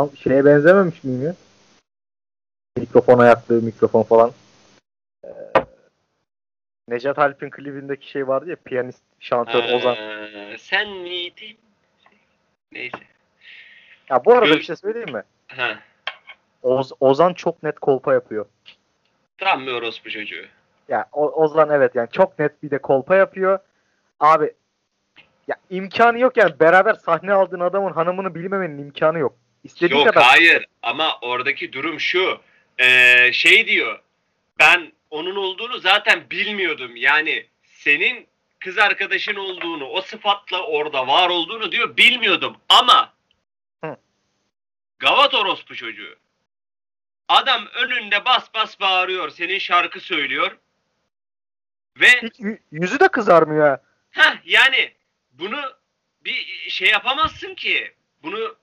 Tam şeye benzememiş miyim ya? Mikrofon ayaklığı, mikrofon falan. Ee, Necat Alp'in klibindeki şey vardı ya piyanist, şantör Ee, Ozan. Sen miydin? Neyse. Ya bu arada Gö- bir şey söyleyeyim mi? Ha. Oz- Ozan çok net kolpa yapıyor. Tam bir orospu çocuğu. Ya o- Ozan evet yani çok net bir de kolpa yapıyor. Abi ya imkanı yok yani beraber sahne aldığın adamın hanımını bilmemenin imkanı yok. İstediği Yok kadar hayır ama oradaki durum şu. Ee, şey diyor. Ben onun olduğunu zaten bilmiyordum. Yani senin kız arkadaşın olduğunu, o sıfatla orada var olduğunu diyor bilmiyordum. Ama Hı. Gavat orospu çocuğu. Adam önünde bas bas bağırıyor. Senin şarkı söylüyor. Ve hiç yü- yüzü de kızarmıyor ha. Yani bunu bir şey yapamazsın ki. Bunu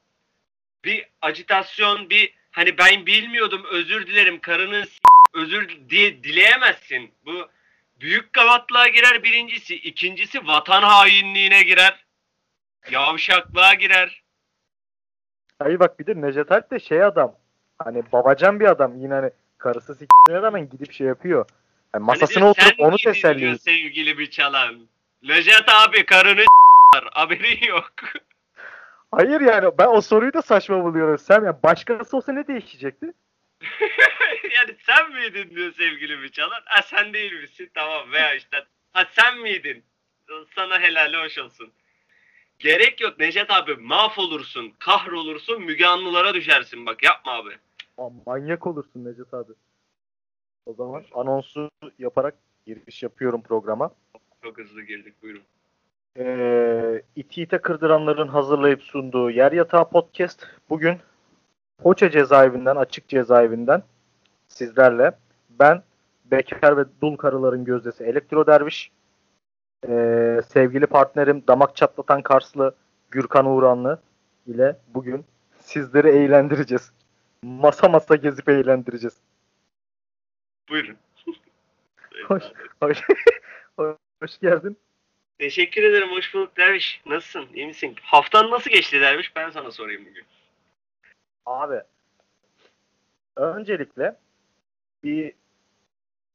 bir acitasyon, bir hani ben bilmiyordum özür dilerim karının s- özür diye dileyemezsin. Bu büyük gavatlığa girer birincisi. ikincisi vatan hainliğine girer. Yavşaklığa girer. Hayır bak bir de Necdet Alp de şey adam. Hani babacan bir adam. Yine hani karısı s***ne rağmen gidip şey yapıyor. Yani masasına Hani oturup onu teselli diyor ediyor. sevgili bir çalan. Necdet abi karını s**lar. Haberin yok. Hayır yani ben o soruyu da saçma buluyorum. Sen ya başkası olsa ne değişecekti? yani sen miydin diyor sevgili bir çalan. Ha sen değil misin? Tamam veya işte ha sen miydin? Sana helal hoş olsun. Gerek yok Necdet abi mahvolursun, kahrolursun, Müge Anlılara düşersin bak yapma abi. Aa, manyak olursun Necdet abi. O zaman anonsu yaparak giriş yapıyorum programa. Çok hızlı girdik buyurun. Ee, iti ite kırdıranların hazırlayıp sunduğu Yer Yatağı Podcast bugün Foça cezaevinden, açık cezaevinden sizlerle ben Bekar ve Dul Karıların Gözdesi Elektro Derviş ee, sevgili partnerim Damak Çatlatan Karslı Gürkan Uğranlı ile bugün sizleri eğlendireceğiz. Masa masa gezip eğlendireceğiz. Buyurun. Hoş, hoş, hoş geldin. Teşekkür ederim hoş bulduk Derviş. Nasılsın? İyi misin? Haftan nasıl geçti Derviş? Ben sana sorayım bugün. Abi öncelikle bir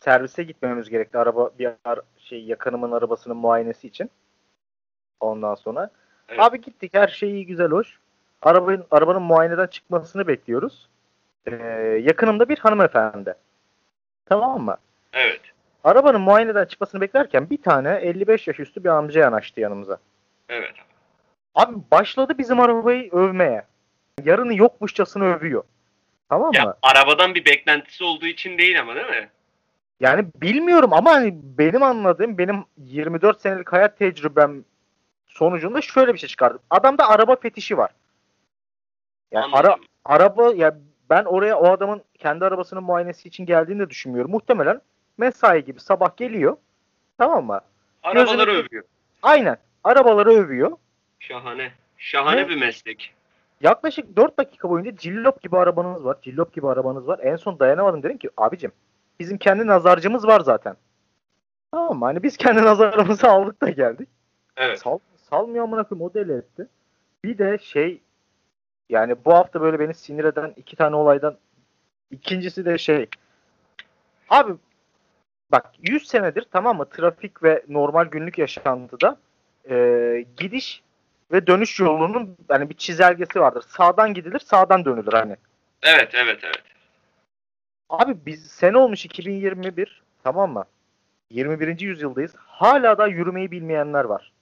servise gitmemiz gerekti. Araba bir ar- şey yakınımın arabasının muayenesi için. Ondan sonra Evet. abi gittik her şey iyi güzel hoş. Arabanın arabanın muayeneden çıkmasını bekliyoruz. Ee, yakınımda bir hanımefendi. Tamam mı? Evet. Arabanın muayeneden çıkmasını beklerken bir tane 55 yaş üstü bir amca yanaştı yanımıza. Evet. Abi başladı bizim arabayı övmeye. Yarını yokmuşçasına övüyor. Tamam mı? Ya arabadan bir beklentisi olduğu için değil ama değil mi? Yani bilmiyorum ama hani benim anladığım benim 24 senelik hayat tecrübem sonucunda şöyle bir şey çıkardım. Adamda araba fetişi var. Yani ara, araba ya ben oraya o adamın kendi arabasının muayenesi için geldiğini de düşünmüyorum. Muhtemelen mesai gibi sabah geliyor. Tamam mı? Arabaları gözünü- övüyor. Aynen. Arabaları övüyor. Şahane. Şahane Ne? bir meslek. Yaklaşık 4 dakika boyunca cillop gibi arabanız var. Cillop gibi arabanız var. En son dayanamadım dedim ki abicim bizim kendi nazarcımız var zaten. Tamam mı? Hani biz kendi nazarımızı aldık da geldik. Evet. Sal, salmıyor amına koyayım o deli etti. Bir de şey yani bu hafta böyle beni sinir eden iki tane olaydan ikincisi de şey abi bak 100 senedir tamam mı trafik ve normal günlük yaşantıda e, gidiş ve dönüş yolunun hani bir çizelgesi vardır. Sağdan gidilir, sağdan dönülür hani. Evet, evet, evet. Abi biz sene olmuş 2021 tamam mı? 21. yüzyıldayız. Hala da yürümeyi bilmeyenler var.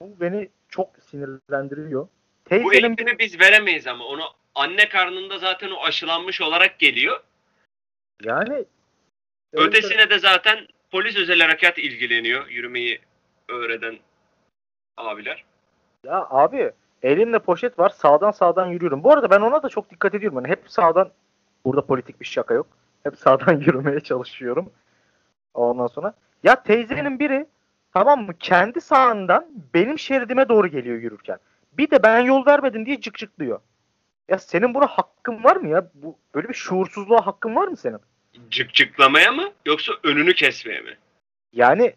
Bu beni çok sinirlendiriyor. Bu Teyzenin eğitimi biz veremeyiz ama onu anne karnında zaten o aşılanmış olarak geliyor. yani Ötesine de zaten polis özel harekat ilgileniyor yürümeyi öğreten abiler. Ya abi elimde poşet var sağdan sağdan yürüyorum. Bu arada ben ona da çok dikkat ediyorum. Yani hep sağdan burada politik bir şaka yok. Hep sağdan yürümeye çalışıyorum. Ondan sonra ya teyzenin biri tamam mı kendi sağından benim şeridime doğru geliyor yürürken. Bir de ben yol vermedim diye cık cıklıyor. Ya senin buna hakkın var mı ya? Bu böyle bir şuursuzluğa hakkın var mı senin? Cıkcıklamaya mı yoksa önünü kesmeye mi? Yani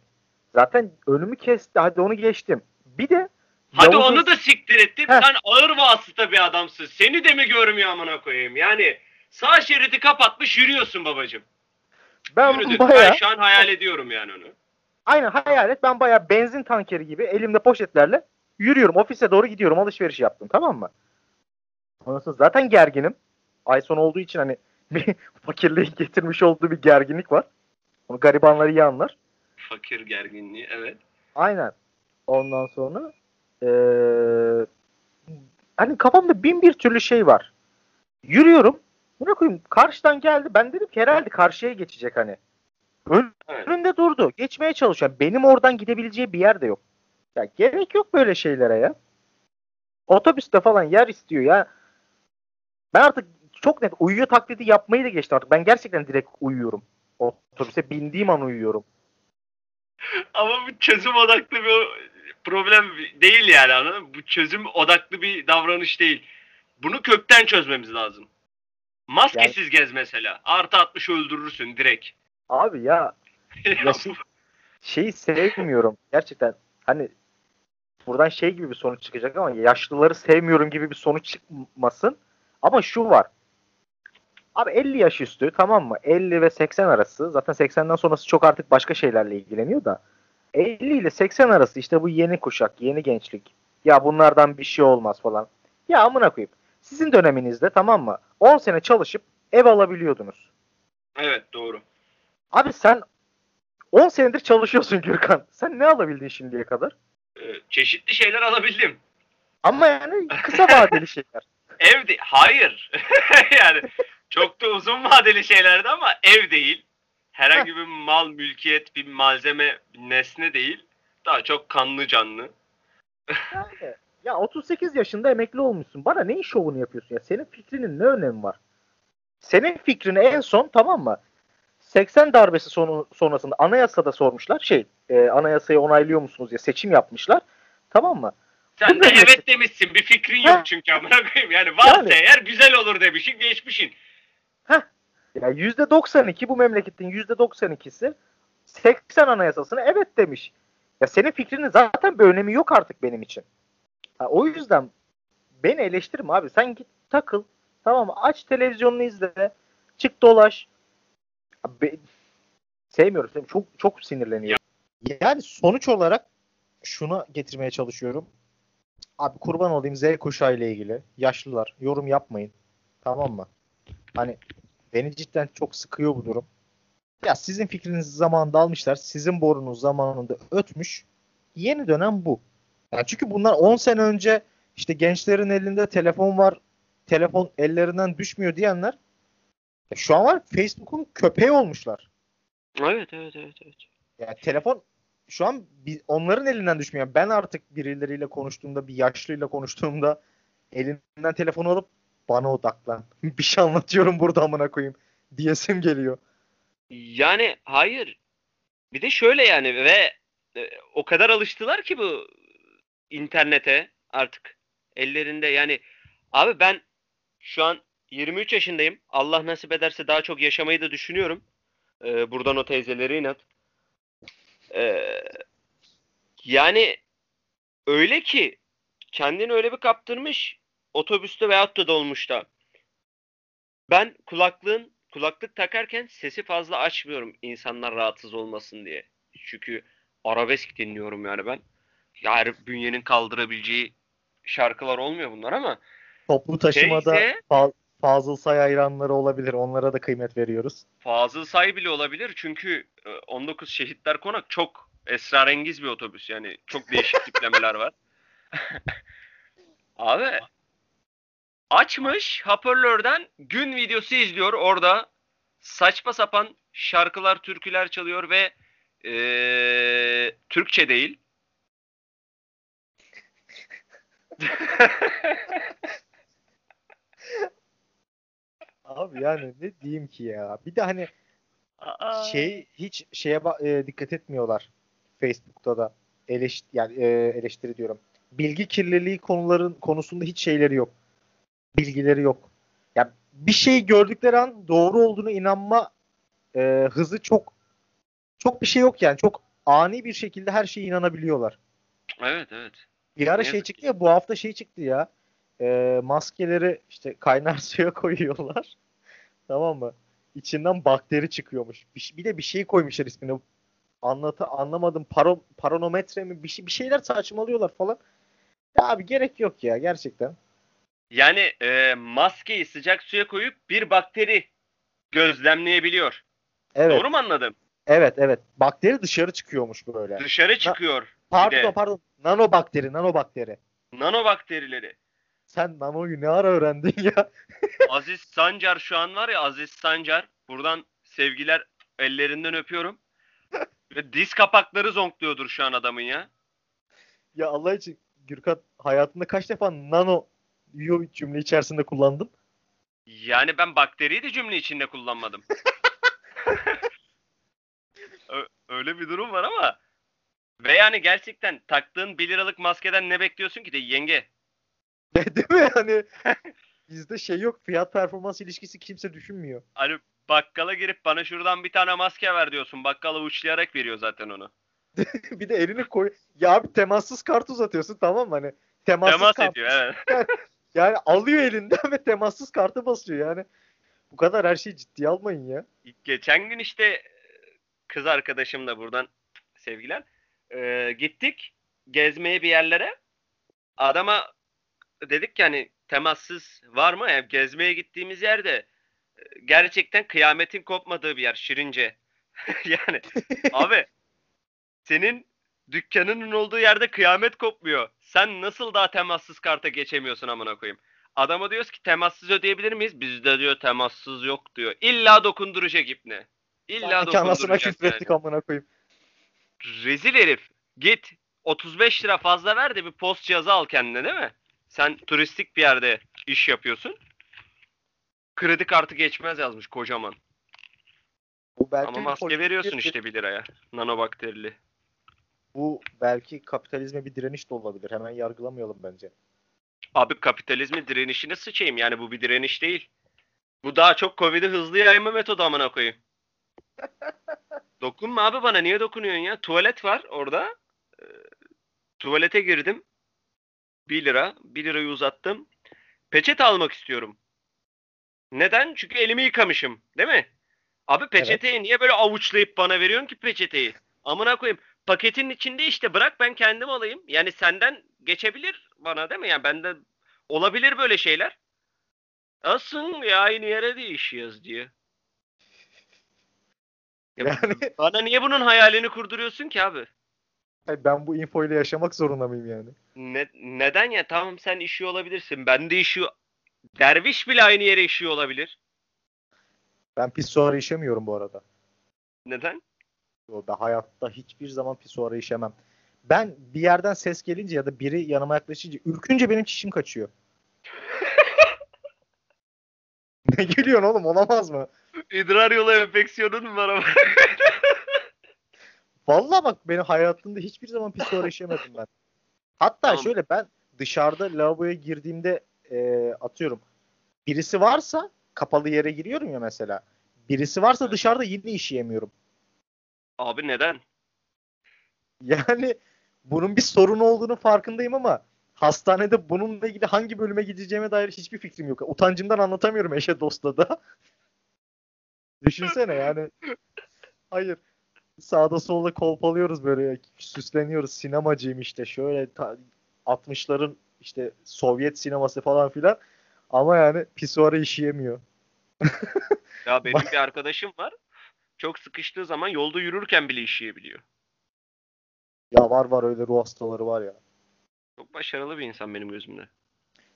zaten önümü kesti. Hadi onu geçtim. Bir de Hadi Yavuz'un- onu da siktir ettim. Heh. Sen ağır vasıta bir adamsın. Seni de mi görmüyor amına koyayım? Yani sağ şeridi kapatmış yürüyorsun babacım. ben Yürüdün. bayağı Ben şu an hayal ediyorum yani onu. aynen hayal et ben bayağı benzin tankeri gibi elimde poşetlerle yürüyorum. Ofise doğru gidiyorum. Alışveriş yaptım tamam mı? Ondan sonra zaten gerginim. Ay sonu olduğu için hani bir fakirliğin getirmiş olduğu bir gerginlik var. Onu garibanlar iyi anlar. Fakir gerginliği evet. Aynen. Ondan sonra eee, hani kafamda bin bir türlü şey var. Yürüyorum. Buna koyayım karşıdan geldi. Ben dedim ki herhalde karşıya geçecek hani. Ön- Evet. Önünde durdu. Geçmeye çalışıyor. Benim oradan gidebileceği bir yer de yok. Ya gerek yok böyle şeylere ya. Otobüste falan yer istiyor ya. Ben artık çok net uyuyor taklidi yapmayı da geçtim artık. Ben gerçekten direkt uyuyorum. Otobüse bindiğim an uyuyorum. Ama bu çözüm odaklı bir problem değil yani anladın mı? Bu çözüm odaklı bir davranış değil. Bunu kökten çözmemiz lazım. Maskesiz gez mesela. Artı 60 öldürürsün direkt. Abi ya Ya şey- şeyi sevmiyorum. Gerçekten hani buradan şey gibi bir sonuç çıkacak ama yaşlıları sevmiyorum gibi bir sonuç çıkmasın. Ama şu var. Abi 50 yaş üstü tamam mı? 50 ve 80 arası. Zaten 80'den sonrası çok artık başka şeylerle ilgileniyor da. 50 ile 80 arası işte bu yeni kuşak, yeni gençlik. Ya bunlardan bir şey olmaz falan. Ya amına koyayım. Sizin döneminizde tamam mı? 10 sene çalışıp ev alabiliyordunuz. evet doğru. Abi sen 10 senedir çalışıyorsun Gürkan. Sen ne alabildin şimdiye kadar? Ee, çeşitli şeyler alabildim. Ama yani kısa vadeli şeyler. Ev de hayır. yani çok da uzun vadeli şeylerdi ama ev değil. Herhangi bir mal, mülkiyet, bir malzeme, bir nesne değil. Daha çok kanlı canlı. Yani, ya 38 yaşında emekli olmuşsun. Bana neyin şovunu yapıyorsun ya? Senin fikrinin ne önemi var? Senin fikrini en son tamam mı? 80 darbesi sonu, sonrasında anayasada sormuşlar. Şey, e, anayasayı onaylıyor musunuz diye seçim yapmışlar. Tamam mı? Sen de evet demişsin. Bir fikrin yok çünkü amına koyayım. Yani varsa Yani. eğer güzel olur demişsin, geçmişsin. Ya %92 bu memleketin %92'si 80 anayasasına evet demiş. Ya senin fikrinin zaten bir önemi yok artık benim için. Ha, o yüzden beni eleştirme abi. Sen git takıl. Tamam? Aç televizyonunu izle. Çık dolaş. Abi, sevmiyorum. Çok çok sinirleniyorum. Yani sonuç olarak şuna getirmeye çalışıyorum. Abi kurban olayım Z kuşağı ile ilgili. Yaşlılar yorum yapmayın. Tamam mı? Hani Beni cidden çok sıkıyor bu durum. Ya sizin fikrinizi zamanında almışlar. Sizin borunuz zamanında ötmüş. Yeni dönem bu. Yani çünkü bunlar 10 sene önce işte gençlerin elinde telefon var. Telefon ellerinden düşmüyor diyenler şu an var Facebook'un köpeği olmuşlar. Evet, evet, evet, evet. Yani telefon şu an onların elinden düşmüyor. Ben artık birileriyle konuştuğumda, bir yaşlıyla konuştuğumda elinden telefonu alıp bana odaklan. bir şey anlatıyorum burada amına koyayım diyesim geliyor. Yani hayır. Bir de şöyle yani ve e, o kadar alıştılar ki bu internete artık ellerinde yani abi ben şu an 23 yaşındayım. Allah nasip ederse daha çok yaşamayı da düşünüyorum. Ee, buradan o teyzelere inat. Ee, yani öyle ki kendini öyle bir kaptırmış otobüste veyahut da dolmuşta. Ben kulaklığın kulaklık takarken sesi fazla açmıyorum insanlar rahatsız olmasın diye. Çünkü arabesk dinliyorum yani ben. Ya her bünyenin kaldırabileceği şarkılar olmuyor bunlar ama Toplu taşımada Şeyse- Fa- Fazıl Say hayranları olabilir. Onlara da kıymet veriyoruz. Fazıl Say bile olabilir çünkü e, 19 Şehitler Konak çok esrarengiz bir otobüs yani çok değişik tiplemeler var. Abi açmış hoparlörden gün videosu izliyor orada saçma sapan şarkılar, türküler çalıyor ve eee, Türkçe değil. Abi yani ne diyeyim ki ya. Bir de hani Aa. şey hiç şeye e, dikkat etmiyorlar. Facebook'ta da eleş yani e, eleştiri diyorum. Bilgi kirliliği konuların konusunda hiç şeyleri yok. Bilgileri yok. Ya bir şey gördükleri an doğru olduğunu inanma e, hızı çok çok bir şey yok yani. Çok ani bir şekilde her şeye inanabiliyorlar. Evet evet. Bir ara şey çıktı ya bu hafta şey çıktı ya. Ee, maskeleri işte kaynar suya koyuyorlar. tamam mı? İçinden bakteri çıkıyormuş. Bir, bir de bir şey koymuşlar ismini. Anlatı anlamadım. Paro, paronometre mi? Bir, şey, bir şeyler saçmalıyorlar falan. Ya abi gerek yok ya gerçekten. Yani e, maskeyi sıcak suya koyup bir bakteri gözlemleyebiliyor. Evet. Doğru mu anladım? Evet evet. Bakteri dışarı çıkıyormuş böyle. Dışarı çıkıyor. Pardon de. pardon. Nanobakteri, nanobakteri. Nanobakterileri. Sen nanoyu ne ara öğrendin ya? Aziz Sancar şu an var ya Aziz Sancar. Buradan sevgiler ellerinden öpüyorum. Ve diz kapakları zonkluyordur şu an adamın ya. Ya Allah için Gürkan hayatında kaç defa nano yo cümle içerisinde kullandın? Yani ben bakteriyi de cümle içinde kullanmadım. Öyle bir durum var ama. Ve yani gerçekten taktığın 1 liralık maskeden ne bekliyorsun ki de yenge? Değil mi? Hani bizde şey yok. Fiyat performans ilişkisi kimse düşünmüyor. Hani bakkala girip bana şuradan bir tane maske ver diyorsun. Bakkala uçlayarak veriyor zaten onu. bir de elini koy. Ya abi temassız kart uzatıyorsun tamam mı? Hani temassız Temas kart. ediyor evet. Yani alıyor elinden ve temassız kartı basıyor yani. Bu kadar her şeyi ciddiye almayın ya. Geçen gün işte kız arkadaşımla buradan sevgiler e, gittik gezmeye bir yerlere. Adama dedik ki hani temassız var mı? Yani gezmeye gittiğimiz yerde e, gerçekten kıyametin kopmadığı bir yer Şirince. yani abi senin dükkanının olduğu yerde kıyamet kopmuyor. Sen nasıl daha temassız karta geçemiyorsun amına koyayım? Adama diyoruz ki temassız ödeyebilir miyiz? Bizde diyor temassız yok diyor. İlla dokunduracak ipne. İlla Sanki anasına dokunduracak küfrettik yani. amına koyayım. Rezil herif. Git 35 lira fazla ver de bir post cihazı al kendine değil mi? Sen turistik bir yerde iş yapıyorsun. Kredi kartı geçmez yazmış kocaman. Bu belki Ama bir maske politik veriyorsun işte 1 liraya. Nanobakterili. Bu belki kapitalizme bir direniş de olabilir. Hemen yargılamayalım bence. Abi kapitalizmin direnişine sıçayım. Yani bu bir direniş değil. Bu daha çok Covid'i hızlı yayma metodu amına koyayım. Dokunma abi bana. Niye dokunuyorsun ya? Tuvalet var orada. Ee, tuvalete girdim. 1 lira. 1 lirayı uzattım. Peçete almak istiyorum. Neden? Çünkü elimi yıkamışım. Değil mi? Abi peçeteyi niye böyle avuçlayıp bana veriyorsun ki peçeteyi? Amına koyayım. Paketin içinde işte bırak ben kendim alayım. Yani senden geçebilir bana değil mi? Yani benden olabilir böyle şeyler. Asın ya aynı yere değişiyoruz diye. Ya Yani Bana niye bunun hayalini kurduruyorsun ki abi? Ben bu infoyla yaşamak zorunda mıyım yani? Ne, neden ya? Tamam sen işiyor olabilirsin. Ben de işiyor. Derviş bile aynı yere işiyor olabilir. Ben pisuara işemiyorum bu arada. Neden? Yo, Ben hayatta hiçbir zaman pisuara işemem. Ben bir yerden ses gelince ya da biri yanıma yaklaşınca ürkünce benim çişim kaçıyor. ne gülüyorsun oğlum olamaz mı? İdrar yolu enfeksiyonun mu var ama? Vallahi bak benim hayatımda hiçbir zaman pisuara işemedim ben. Hatta Tamam. şöyle ben dışarıda lavaboya girdiğimde e, atıyorum birisi varsa kapalı yere giriyorum ya mesela. Birisi varsa dışarıda yine işeyemiyorum. Abi neden? Yani bunun bir sorun olduğunu farkındayım ama hastanede bununla ilgili hangi bölüme gideceğime dair hiçbir fikrim yok. Utancımdan anlatamıyorum eşe dosta da. Düşünsene yani. Hayır. Sağda solda kolpalıyoruz böyle süsleniyoruz. Sinemacıyım işte şöyle ta- 60'ların işte Sovyet sineması falan filan. Ama yani pisuara işeyemiyor. Ya benim bir arkadaşım var. Çok sıkıştığı zaman yolda yürürken bile işleyebiliyor. Ya var var öyle ruh hastaları var ya. Çok başarılı bir insan benim gözümde.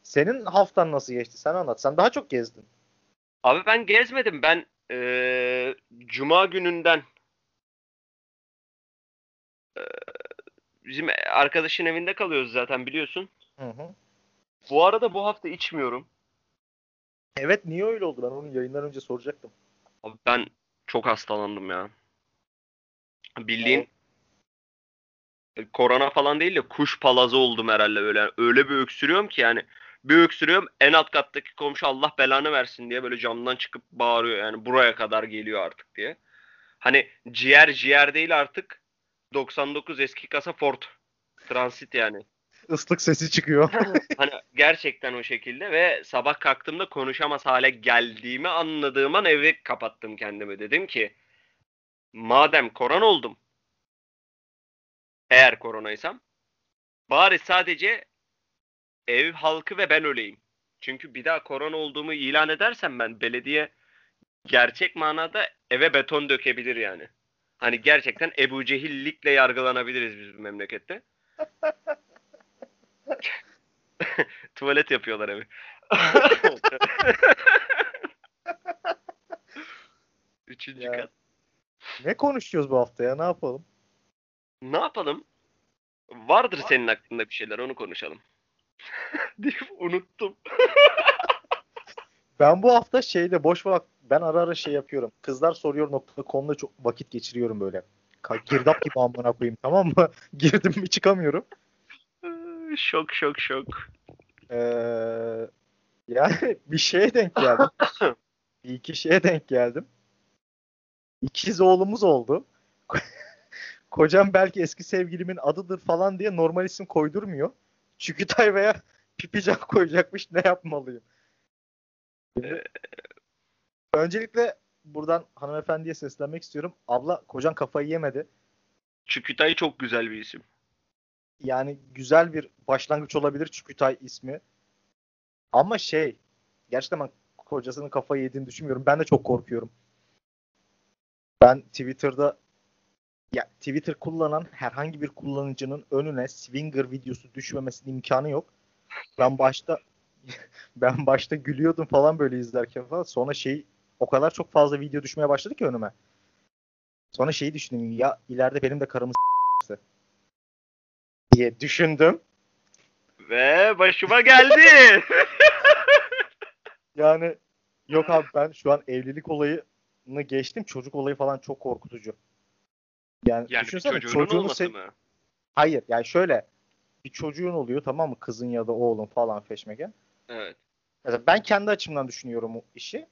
Senin haftan nasıl geçti? Sen anlat. Sen daha çok gezdin. Abi ben gezmedim. Ben eee, Cuma gününden eee, bizim arkadaşın evinde kalıyoruz zaten biliyorsun. Hı hı. Bu arada bu hafta içmiyorum. Evet niye öyle oldu? Ben onu yayından önce soracaktım. Abi ben çok hastalandım ya. Bildiğin e, korona falan değil de kuş palazı oldum herhalde böyle. Öyle bir öksürüyorum ki yani. Bir öksürüyorum en alt kattaki komşu Allah belanı versin diye böyle camdan çıkıp bağırıyor yani buraya kadar geliyor artık diye. Hani ciğer ciğer değil artık 99 eski kasa Ford. Transit yani. Islık sesi çıkıyor. Hani gerçekten o şekilde ve sabah kalktığımda konuşamaz hale geldiğimi anladığım an evi kapattım kendimi. Dedim ki madem korona oldum eğer koronaysam bari sadece ev halkı ve ben öleyim. Çünkü bir daha korona olduğumu ilan edersem ben belediye gerçek manada eve beton dökebilir yani. Hani gerçekten Ebu Cehillikle yargılanabiliriz biz bu memlekette. Tuvalet yapıyorlar evi. Üçüncü Ya. kat. ne konuşuyoruz bu hafta ya? Ne yapalım? Ne yapalım? Vardır senin aklında bir şeyler onu konuşalım. deyip unuttum. Ben bu hafta şeyde boş vakit ben ara ara şey yapıyorum. Kızlar soruyor nokta.com'da çok vakit geçiriyorum böyle. Girdap gibi amına koyayım tamam mı? Girdim mi çıkamıyorum. Şok şok şok. Ee, yani bir şeye denk geldim. bir iki şeye denk geldim. İkiz oğlumuz oldu. Kocam belki eski sevgilimin adıdır falan diye normal isim koydurmuyor. Çükütay veya Pipican koyacakmış ne yapmalıyım? Öncelikle buradan hanımefendiye seslenmek istiyorum. Abla kocan kafayı yemedi. Çükütay çok güzel bir isim. Yani güzel bir başlangıç olabilir Çükütay ismi. Ama şey gerçekten ben kocasının kafayı yediğini düşünmüyorum. Ben de çok korkuyorum. Ben Twitter'da ya Twitter kullanan herhangi bir kullanıcının önüne swinger videosu düşmemesinin imkanı yok. Ben başta ben başta gülüyordum falan böyle izlerken falan. Sonra şey o kadar çok fazla video düşmeye başladı ki önüme. Sonra şeyi düşündüm ya ileride benim de karımı diye düşündüm. Ve başıma geldi. Yani yok abi ben şu an evlilik olayını geçtim. Çocuk olayı falan çok korkutucu. Yani, yani düşünsene çocuğunu se- mı? Hayır yani şöyle bir çocuğun oluyor tamam mı? Kızın ya da oğlun falan feşmeken. Evet. Mesela ben kendi açımdan düşünüyorum o işi.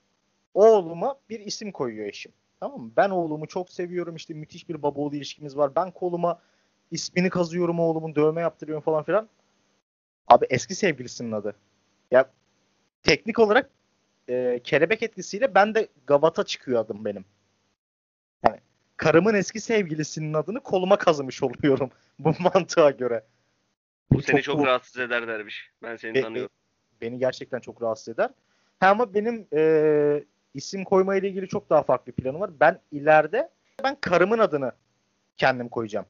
Oğluma bir isim koyuyor eşim. Tamam mı? Ben oğlumu çok seviyorum. İşte müthiş bir baba oğlu ilişkimiz var. Ben koluma ismini kazıyorum oğlumun dövme yaptırıyorum falan filan. Abi eski sevgilisinin adı. Ya teknik olarak e, kelebek etkisiyle ben de Gavata çıkıyor adım benim. Yani karımın eski sevgilisinin adını koluma kazımış oluyorum bu mantığa göre. Bu seni çok kork- rahatsız eder derviş. Ben seni E, tanıyorum. beni gerçekten çok rahatsız eder. Ha, ama benim e, isim koyma ile ilgili çok daha farklı planım var. Ben ileride ben karımın adını kendim koyacağım.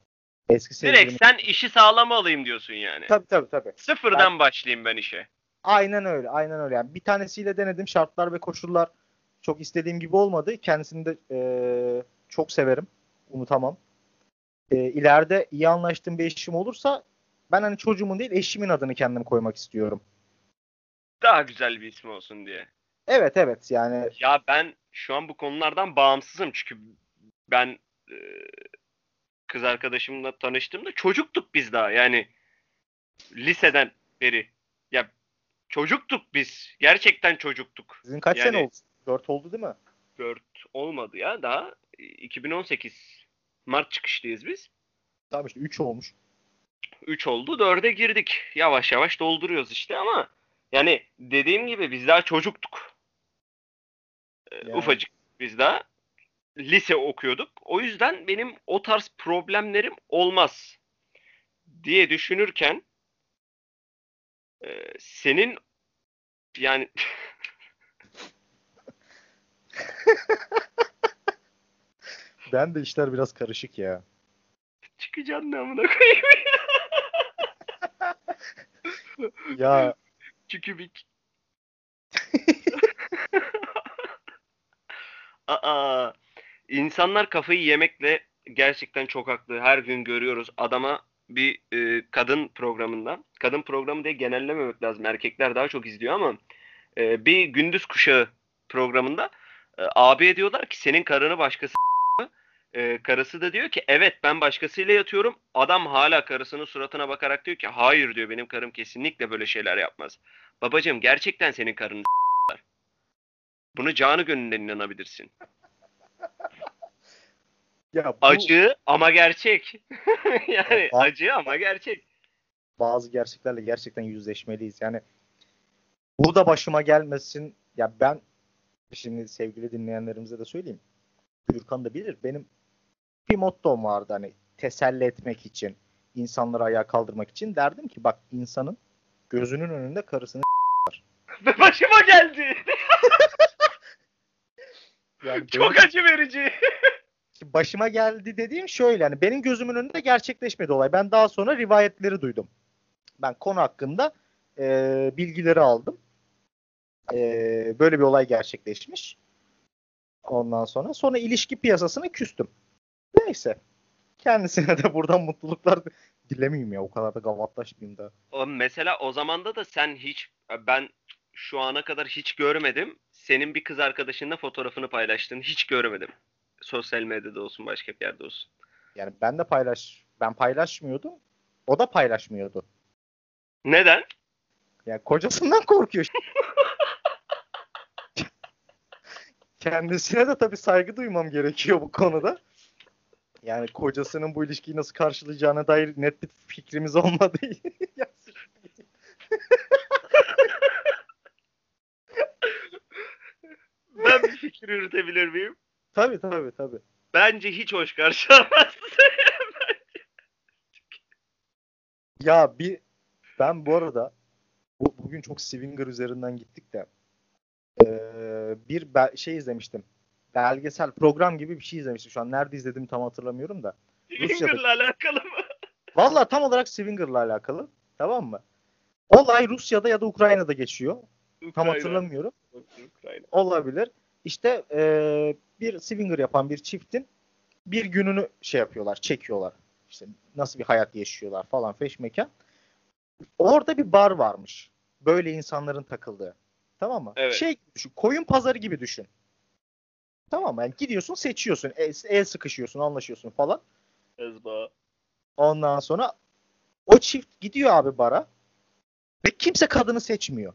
Eski sevgilimin. Direkt sen işi sağlama alayım diyorsun yani. Tabii tabii tabii. Sıfırdan başlayayım ben işe. Aynen öyle. Aynen öyle. Yani bir tanesiyle denedim. Şartlar ve koşullar çok istediğim gibi olmadı. Kendisini de e, çok severim. Unutamam. E, ileride iyi anlaştığım bir eşim olursa ben hani çocuğumun değil eşimin adını kendim koymak istiyorum. Daha güzel bir ismi olsun diye. Evet evet yani Ya ben şu an bu konulardan bağımsızım çünkü ben e, kız arkadaşımla tanıştığımda çocuktuk biz daha yani liseden beri. Ya çocuktuk biz. Gerçekten çocuktuk. sizin kaç Yani- sene oldu? 4 oldu değil mi? 4 olmadı ya daha 2018 Mart çıkışlıyız biz. Tamam işte 3 olmuş. 3 oldu 4'e girdik. Yavaş yavaş dolduruyoruz işte ama yani dediğim gibi biz daha çocuktuk. Ee, Yani. Ufacık biz daha lise okuyorduk. O yüzden benim o tarz problemlerim olmaz diye düşünürken e, senin yani Ben de işler biraz karışık ya. çıkacaksın ne amına koyayım. Ya Çünkü bir Aa, insanlar kafayı yemekle gerçekten çok haklı. Her gün görüyoruz adama bir e, kadın programından. Kadın programı diye genellememek lazım. Erkekler daha çok izliyor ama e, bir gündüz kuşağı programında e, abiye diyorlar ki senin karını başkası e, karısı da diyor ki evet ben başkasıyla yatıyorum. Adam hala karısının suratına bakarak diyor ki hayır diyor benim karım kesinlikle böyle şeyler yapmaz. Babacığım gerçekten senin karını Bunu canı gönülden inanabilirsin. ya bu, Acı ama gerçek. yani Ya, acı ama gerçek. bazı gerçeklerle gerçekten yüzleşmeliyiz. Yani bu da başıma gelmesin. Ya ben şimdi sevgili dinleyenlerimize de söyleyeyim. Gürkan da bilir. Benim bir mottom vardı hani teselli etmek için, insanları ayağa kaldırmak için derdim ki bak insanın gözünün önünde karısını Ve başıma geldi. Yani Çok acı verici. başıma geldi dediğim şöyle hani benim gözümün önünde gerçekleşmedi olay. Ben daha sonra rivayetleri duydum. Ben konu hakkında e, bilgileri aldım. E, böyle bir olay gerçekleşmiş. Ondan sonra sonra ilişki piyasasına küstüm. Neyse. Kendisine de buradan mutluluklar dilemeyeyim ya. O kadar da gavatlaşmayayım da. O mesela o zamanda da sen hiç ben şu ana kadar hiç görmedim. Senin bir kız arkadaşınla fotoğrafını paylaştığını hiç görmedim. Sosyal medyada olsun başka bir yerde olsun. Yani ben de paylaş ben paylaşmıyordum. O da paylaşmıyordu. Neden? Yani kocasından korkuyor. Kendisine de tabii saygı duymam gerekiyor bu konuda. Yani kocasının bu ilişkiyi nasıl karşılayacağına dair net bir fikrimiz olmadığı. Ya, Ben bir fikir yürütebilir miyim? tabii tabii tabii. Bence hiç hoş karşılamaz. Ya bir ben bu arada bu, bugün çok Swinger üzerinden gittik de eee, bir be- şey izlemiştim. Belgesel program gibi bir şey izlemiştim. Şu an nerede izledim tam hatırlamıyorum da. Swinger'la alakalı mı? Vallahi tam olarak Swinger'la alakalı. Tamam mı? Olay Rusya'da ya da Ukrayna'da geçiyor. Tam Ukrayna. hatırlamıyorum. Ukrayna. Olabilir. İşte eee, bir Swinger yapan bir çiftin bir gününü şey yapıyorlar, çekiyorlar. İşte nasıl bir hayat yaşıyorlar falan feşmekan. Orada bir bar varmış. Böyle insanların takıldığı. Tamam mı? Evet. Şey gibi düşün. Koyun pazarı gibi düşün. Tamam mı? Yani gidiyorsun seçiyorsun. El, el sıkışıyorsun, anlaşıyorsun falan. Ezba. Ondan sonra o çift gidiyor abi bara ve kimse kadını seçmiyor.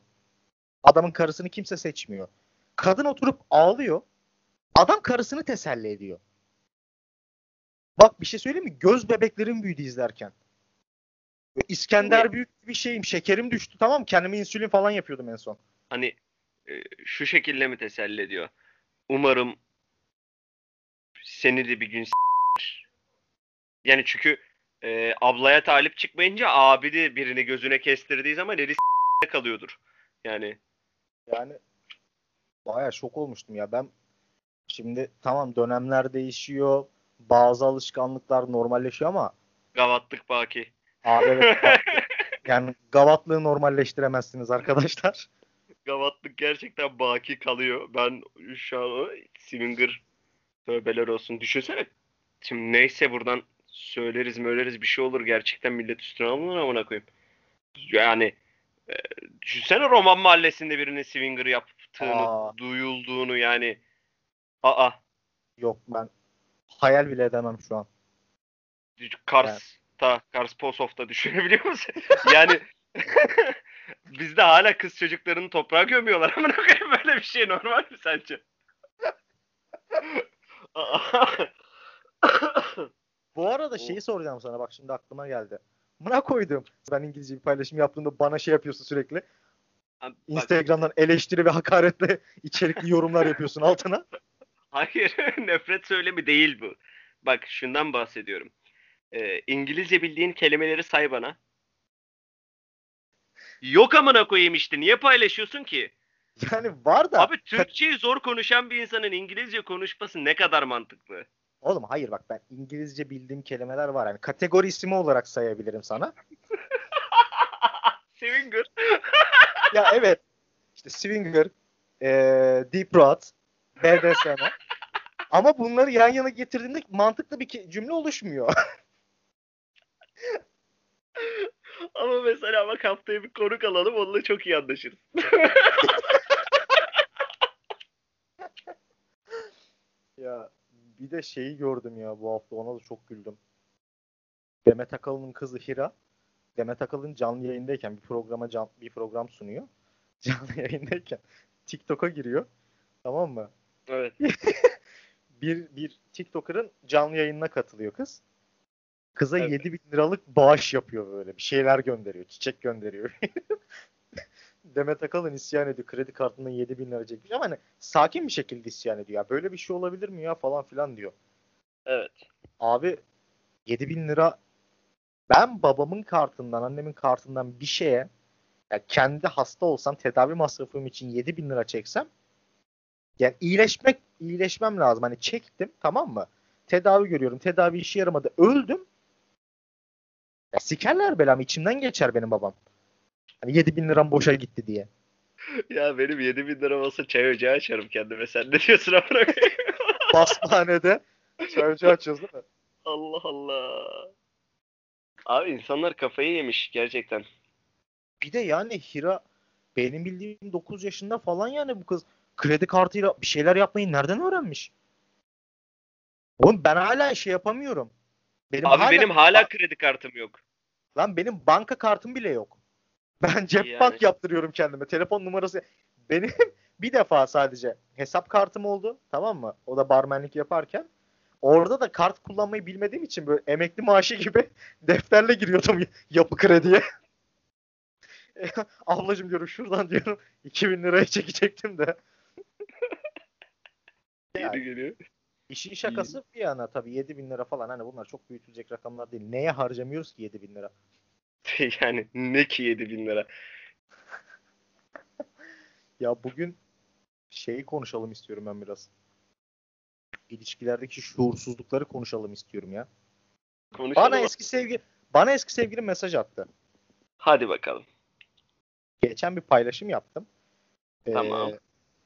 Adamın karısını kimse seçmiyor. Kadın oturup ağlıyor. Adam karısını teselli ediyor. Bak bir şey söyleyeyim mi? Göz bebeklerim büyüdü izlerken. İskender büyük bir şeyim. Şekerim düştü tamam? Kendime insülin falan yapıyordum en son. Hani e, şu şekilde mi teselli ediyor? Umarım seni de bir gün. Yani çünkü e, ablaya talip çıkmayınca abi de birini gözüne kestirdiği zaman eli kalıyordur. Yani Yani bayağı şok olmuştum ya. Ben şimdi tamam dönemler değişiyor. Bazı alışkanlıklar normalleşiyor ama gavatlık baki. Abi evet. yani gavatlığı normalleştiremezsiniz arkadaşlar. Gavatlık gerçekten baki kalıyor. Ben şu an Swinger tövbeler olsun. Düşünsene. Şimdi neyse buradan söyleriz möyleriz bir şey olur. Gerçekten millet üstüne alınır amına koyayım. Yani e, düşünsene Roman mahallesinde birinin Swinger yaptığını, Aa. duyulduğunu yani. Aa. Yok ben hayal bile edemem şu an. Kars'ta, Kars Posof'ta düşünebiliyor musun? Yani bizde hala kız çocuklarını toprağa gömüyorlar. Koyayım böyle bir şey normal mi sence? Bu arada şeyi soracağım sana bak şimdi aklıma geldi. Buna koydum. Ben İngilizce bir paylaşım yaptığımda bana şey yapıyorsun sürekli. Bak, Instagram'dan eleştiri ve hakaretle içerikli yorumlar yapıyorsun altına. hayır nefret söylemi değil bu. Bak şundan bahsediyorum. Ee, İngilizce bildiğin kelimeleri say bana. Yok amına koyayım işte. Niye paylaşıyorsun ki? Yani var da Abi Türkçeyi zor konuşan bir insanın İngilizce konuşması ne kadar mantıklı? oğlum hayır bak ben İngilizce bildiğim kelimeler var. Yani kategori ismi olarak sayabilirim sana. Swinger. Ya evet. İşte swinger, eee deep throat, BDSM. Ama bunları yan yana getirdiğinde mantıklı bir cümle oluşmuyor. Ama mesela bak haftaya bir konuk alalım onunla çok iyi anlaşırız. ya bir de şeyi gördüm ya bu hafta ona da çok güldüm. Demet Akalın'ın kızı Hira Demet Akalın canlı yayındayken bir programa can, bir program sunuyor. Canlı yayındayken TikTok'a giriyor. Tamam mı? Evet. bir bir TikToker'ın canlı yayınına katılıyor kız. Kıza Evet. 7 bin liralık bağış yapıyor böyle. Bir şeyler gönderiyor. Çiçek gönderiyor. Demet Akalın isyan ediyor. Kredi kartından 7 bin lira çekmiş. Ama hani sakin bir şekilde isyan ediyor. Ya böyle bir şey olabilir mi ya falan filan diyor. Evet. Abi 7 bin lira ben babamın kartından, annemin kartından bir şeye ya kendi hasta olsam tedavi masrafım için 7 bin lira çeksem yani iyileşmek iyileşmem lazım. Hani çektim tamam mı? Tedavi görüyorum. Tedavi işe yaramadı. Öldüm. Ya sikerler belamı. içimden geçer benim babam. Hani 7 bin liram boşa gitti diye. Ya benim 7000 lira olsa çay ocağı açarım kendime. Sen ne diyorsun amına? Basmanede çay ocağı açıyoruz değil mi? Allah Allah. Abi insanlar kafayı yemiş gerçekten. Bir de yani Hira benim bildiğim 9 yaşında falan yani bu kız kredi kartıyla bir şeyler yapmayı nereden öğrenmiş? Oğlum ben hala şey yapamıyorum. Benim Abi hala, benim hala kredi kartım yok. lan benim banka kartım bile yok. Ben cep Yani. bank yaptırıyorum kendime. Telefon numarası benim bir defa sadece hesap kartım oldu. Tamam mı? O da barmenlik yaparken. Orada da kart kullanmayı bilmediğim için böyle emekli maaşı gibi defterle giriyordum yapı krediye. Ablacım diyorum şuradan diyorum 2000 liraya çekecektim de. Yani. Geliyor. İşin şakası bir yana tabii 7000 lira falan hani bunlar çok büyütülecek rakamlar değil. Neye harcamıyoruz ki 7000 lira? yani ne ki 7000 lira. Ya bugün şeyi konuşalım istiyorum ben biraz. İlişkilerdeki şuursuzlukları konuşalım istiyorum ya. Konuşalım. Bana eski sevgi bana eski sevgilim mesaj attı. Hadi bakalım. Geçen bir paylaşım yaptım. Ee, Tamam.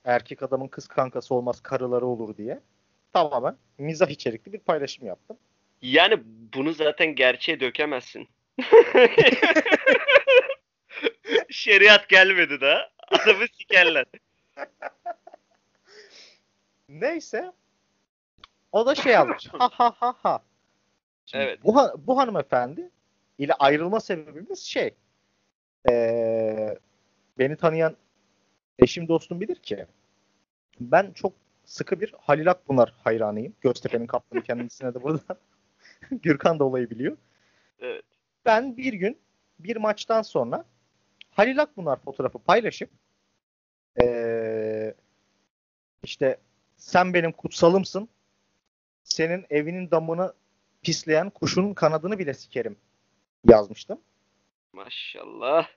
erkek adamın kız kankası olmaz karıları olur diye. Tamamen mizah içerikli bir paylaşım yaptım. Yani bunu zaten gerçeğe dökemezsin. Şeriat gelmedi daha. Adamı sikerler. Neyse. O da şey yazmış. ha ha ha ha. Şimdi Evet. Bu, ha- bu hanımefendi ile ayrılma sebebimiz şey. Ee, beni tanıyan eşim dostum bilir ki ben çok sıkı bir Halil Akpınar hayranıyım. Göztepe'nin kaptanı kendisine de buradan Gürkan da olayı biliyor. Evet. Ben bir gün bir maçtan sonra Halil Akpınar fotoğrafı paylaşıp ee, işte sen benim kutsalımsın. Senin evinin damını pisleyen kuşun kanadını bile sikerim yazmıştım. Maşallah.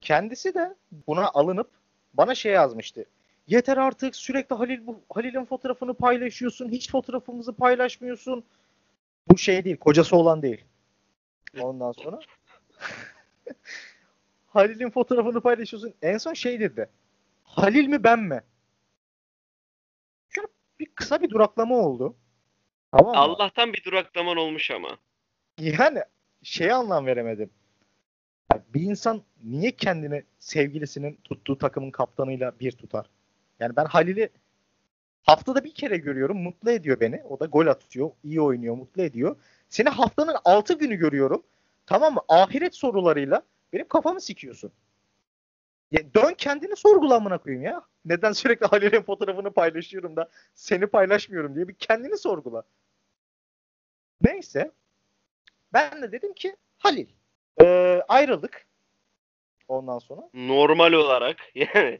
Kendisi de buna alınıp bana şey yazmıştı. Yeter artık sürekli Halil bu Halil'in fotoğrafını paylaşıyorsun. Hiç fotoğrafımızı paylaşmıyorsun. Bu şey değil, kocası olan değil. Ondan sonra Halil'in fotoğrafını paylaşıyorsun. En son şey dedi. Halil mi ben mi? Şöyle bir kısa bir duraklama oldu. Tamam mı? Allah'tan bir duraklaman olmuş ama. Yani şeye anlam veremedim. Bir insan niye kendini sevgilisinin tuttuğu takımın kaptanıyla bir tutar? Yani ben Halil'i haftada bir kere görüyorum. Mutlu ediyor beni. O da gol atıyor. iyi oynuyor. Mutlu ediyor. Seni haftanın 6 günü görüyorum. Tamam mı? Ahiret sorularıyla benim kafamı sikiyorsun. Ya dön kendini sorgulamına koyayım ya. Neden sürekli Halil'in fotoğrafını paylaşıyorum da seni paylaşmıyorum diye bir kendini sorgula. Neyse. Ben de dedim ki Halil. Ee, ayrıldık. Ondan sonra. Normal olarak yani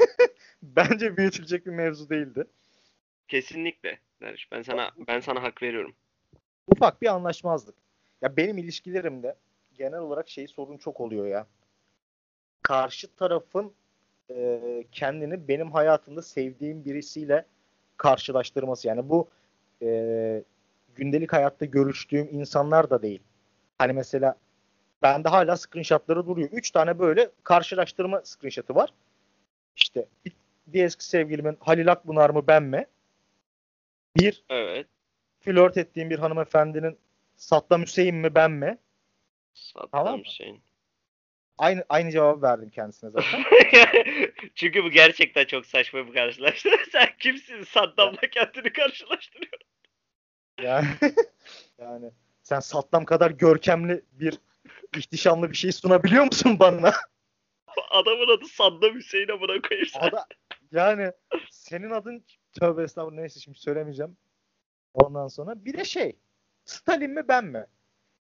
Bence büyütülecek bir mevzu değildi. kesinlikle. Derviş, Ben sana ben sana hak veriyorum. Ufak bir anlaşmazlık. Ya benim ilişkilerimde genel olarak şey sorun çok oluyor ya. Karşı tarafın e, kendini benim hayatımda sevdiğim birisiyle karşılaştırması. Yani bu e, gündelik hayatta görüştüğüm insanlar da değil. Hani mesela bende hala screenshotları duruyor. Üç tane böyle karşılaştırma screenshotı var. İşte bir, bir eski sevgilimin Halil Akbunar mı ben mi? Bir Evet. flört ettiğim bir hanımefendinin Saddam Hüseyin mi ben mi? Saddam Tamam mı? Hüseyin. Aynı aynı cevabı verdim kendisine zaten. Çünkü bu gerçekten çok saçma bir karşılaştırma. Sen kimsin Saddam'la kendini karşılaştırıyorsun? Yani yani sen Saddam kadar görkemli bir ihtişamlı bir şey sunabiliyor musun bana? Adamın adı Saddam Hüseyin'e buna koyayım. O da yani senin adın tövbe estağfurullah neyse şimdi söylemeyeceğim. Ondan sonra bir de şey Stalin mi ben mi?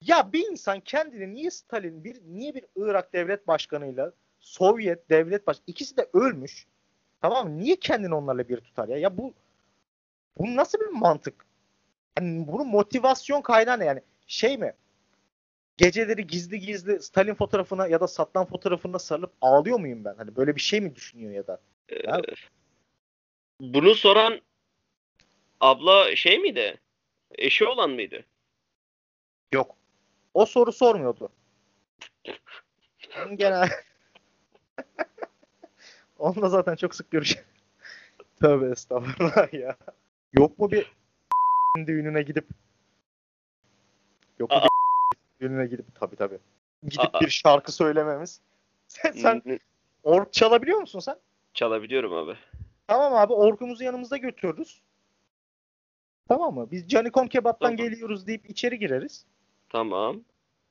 Ya bir insan kendini niye Stalin, bir niye bir Irak devlet başkanıyla Sovyet devlet baş ikisi de ölmüş. Tamam mı? Niye kendini onlarla bir tutar ya? Ya bu bu nasıl bir mantık? Yani bunun motivasyon kaynağı ne yani? Şey mi? Geceleri gizli gizli Stalin fotoğrafına ya da Saddam fotoğrafına sarılıp ağlıyor muyum ben? Hani böyle bir şey mi düşünüyor ya da? Ya- Bunu soran abla şey miydi? Eşi olan mıydı? Yok. O soru sormuyordu. Genel Onunla zaten çok sık görüşüyor. Tövbe estağfurullah ya. Yok mu bir düğününe gidip Yok düğününe gidip tabi tabi. Gidip Aa. bir şarkı söylememiz. Sen, sen ork çalabiliyor musun sen? Çalabiliyorum abi. Tamam abi orkumuzu yanımızda götürürüz. Tamam mı? Biz Canikom Kebap'tan Tamam. geliyoruz deyip içeri gireriz. Tamam.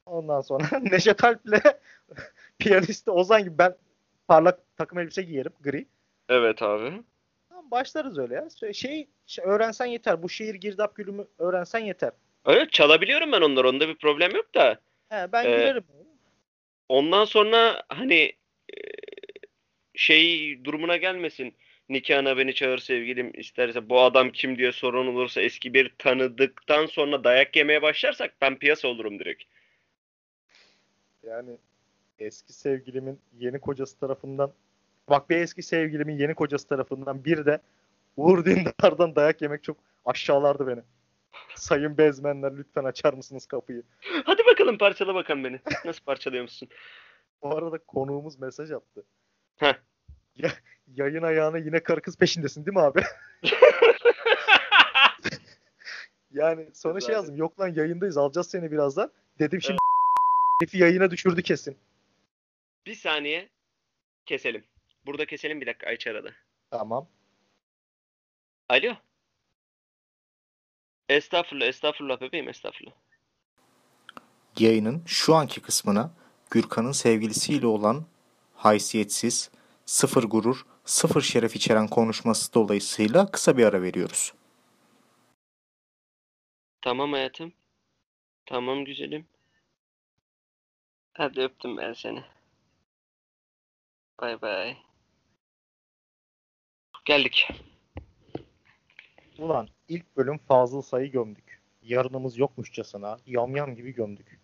Ondan sonra Neşet Alp'le piyanisti Ozan gibi ben parlak takım elbise giyerim gri. Evet abi. Başlarız öyle ya. Şey, şey, öğrensen yeter. Bu şehir girdap gülümü öğrensen yeter. Evet çalabiliyorum ben onları. Onda bir problem yok da. He, ben Ee, gülerim. Ondan sonra hani e, şey durumuna gelmesin. Nikahına beni çağır sevgilim isterse bu adam kim diye sorun olursa eski bir tanıdıktan sonra dayak yemeye başlarsak ben piyasa olurum direkt. Yani eski sevgilimin yeni kocası tarafından bak bir eski sevgilimin yeni kocası tarafından bir de Uğur Dündar'dan dayak yemek çok aşağılardı beni. Sayın bezmenler lütfen açar mısınız kapıyı? Hadi bakalım parçala bakalım beni. Nasıl parçalıyor musun? Bu arada konuğumuz mesaj attı. Heh. Ya, yayın ayağına yine karı kız peşindesin değil mi abi? Yani sonra şey yazdım. Yok lan yayındayız alacağız seni birazdan. Dedim şimdi herifi yayına düşürdü kesin. Bir saniye keselim. Burada keselim bir dakika Ayça aradı. Tamam. Alo. Estağfurullah, estağfurullah bebeğim, estağfurullah. Yayının şu anki kısmına Gürkan'ın sevgilisiyle olan haysiyetsiz, sıfır gurur, sıfır şeref içeren konuşması dolayısıyla kısa bir ara veriyoruz. Tamam hayatım. Tamam güzelim. Hadi öptüm ben seni. Bay bay. Geldik. Ulan ilk bölüm Fazıl Say'ı gömdük. Yarınımız yokmuşçasına yamyam gibi gömdük.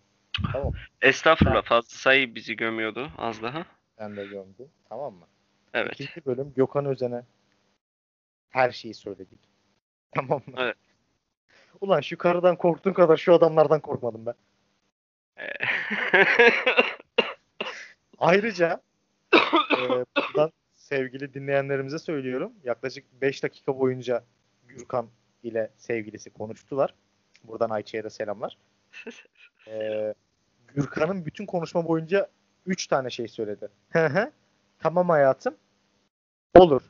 Tamam. Estağfurullah fazla sayı bizi gömüyordu az daha. Ben de gömdüm. Tamam mı? Evet. İkinci bölüm Gökhan Özen'e her şeyi söyledik. Tamam mı? Evet. Ulan şu karıdan korktuğun kadar şu adamlardan korkmadım ben. Ayrıca e, buradan sevgili dinleyenlerimize söylüyorum. Yaklaşık 5 dakika boyunca Gürkan ile sevgilisi konuştular. Buradan Ayça'ya da selamlar. E, Gürkan'ın bütün konuşma boyunca 3 tane şey söyledi. Tamam hayatım. Olur.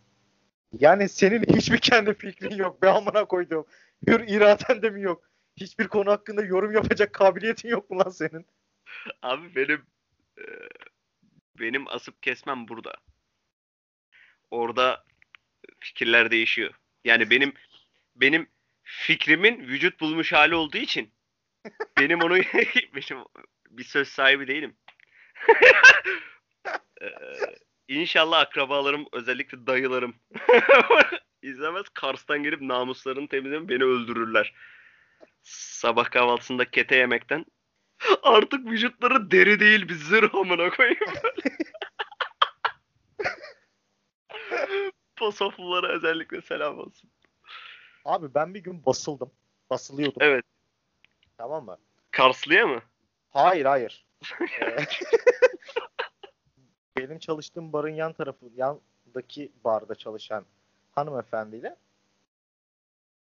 Yani senin hiçbir kendi fikrin yok. Be amına koyduğum. Hür iraden de mi yok? Hiçbir konu hakkında yorum yapacak kabiliyetin yok mu lan senin? Abi benim e, benim asıp kesmem burada. Orada fikirler değişiyor. Yani benim benim fikrimin vücut bulmuş hali olduğu için benim onu benim bir söz sahibi değilim. Ee, İnşallah akrabalarım özellikle dayılarım izlemez. Kars'tan gelip namuslarını temizleyip beni öldürürler. Sabah kahvaltısında kete yemekten Artık vücutları deri değil bir zırh amına koyayım. Posoflulara özellikle selam olsun. Abi ben bir gün basıldım. Basılıyordum. Evet. Tamam mı? Karslı'ya mı? Hayır hayır. Ee, Benim çalıştığım barın yan tarafı, yandaki barda çalışan hanımefendiyle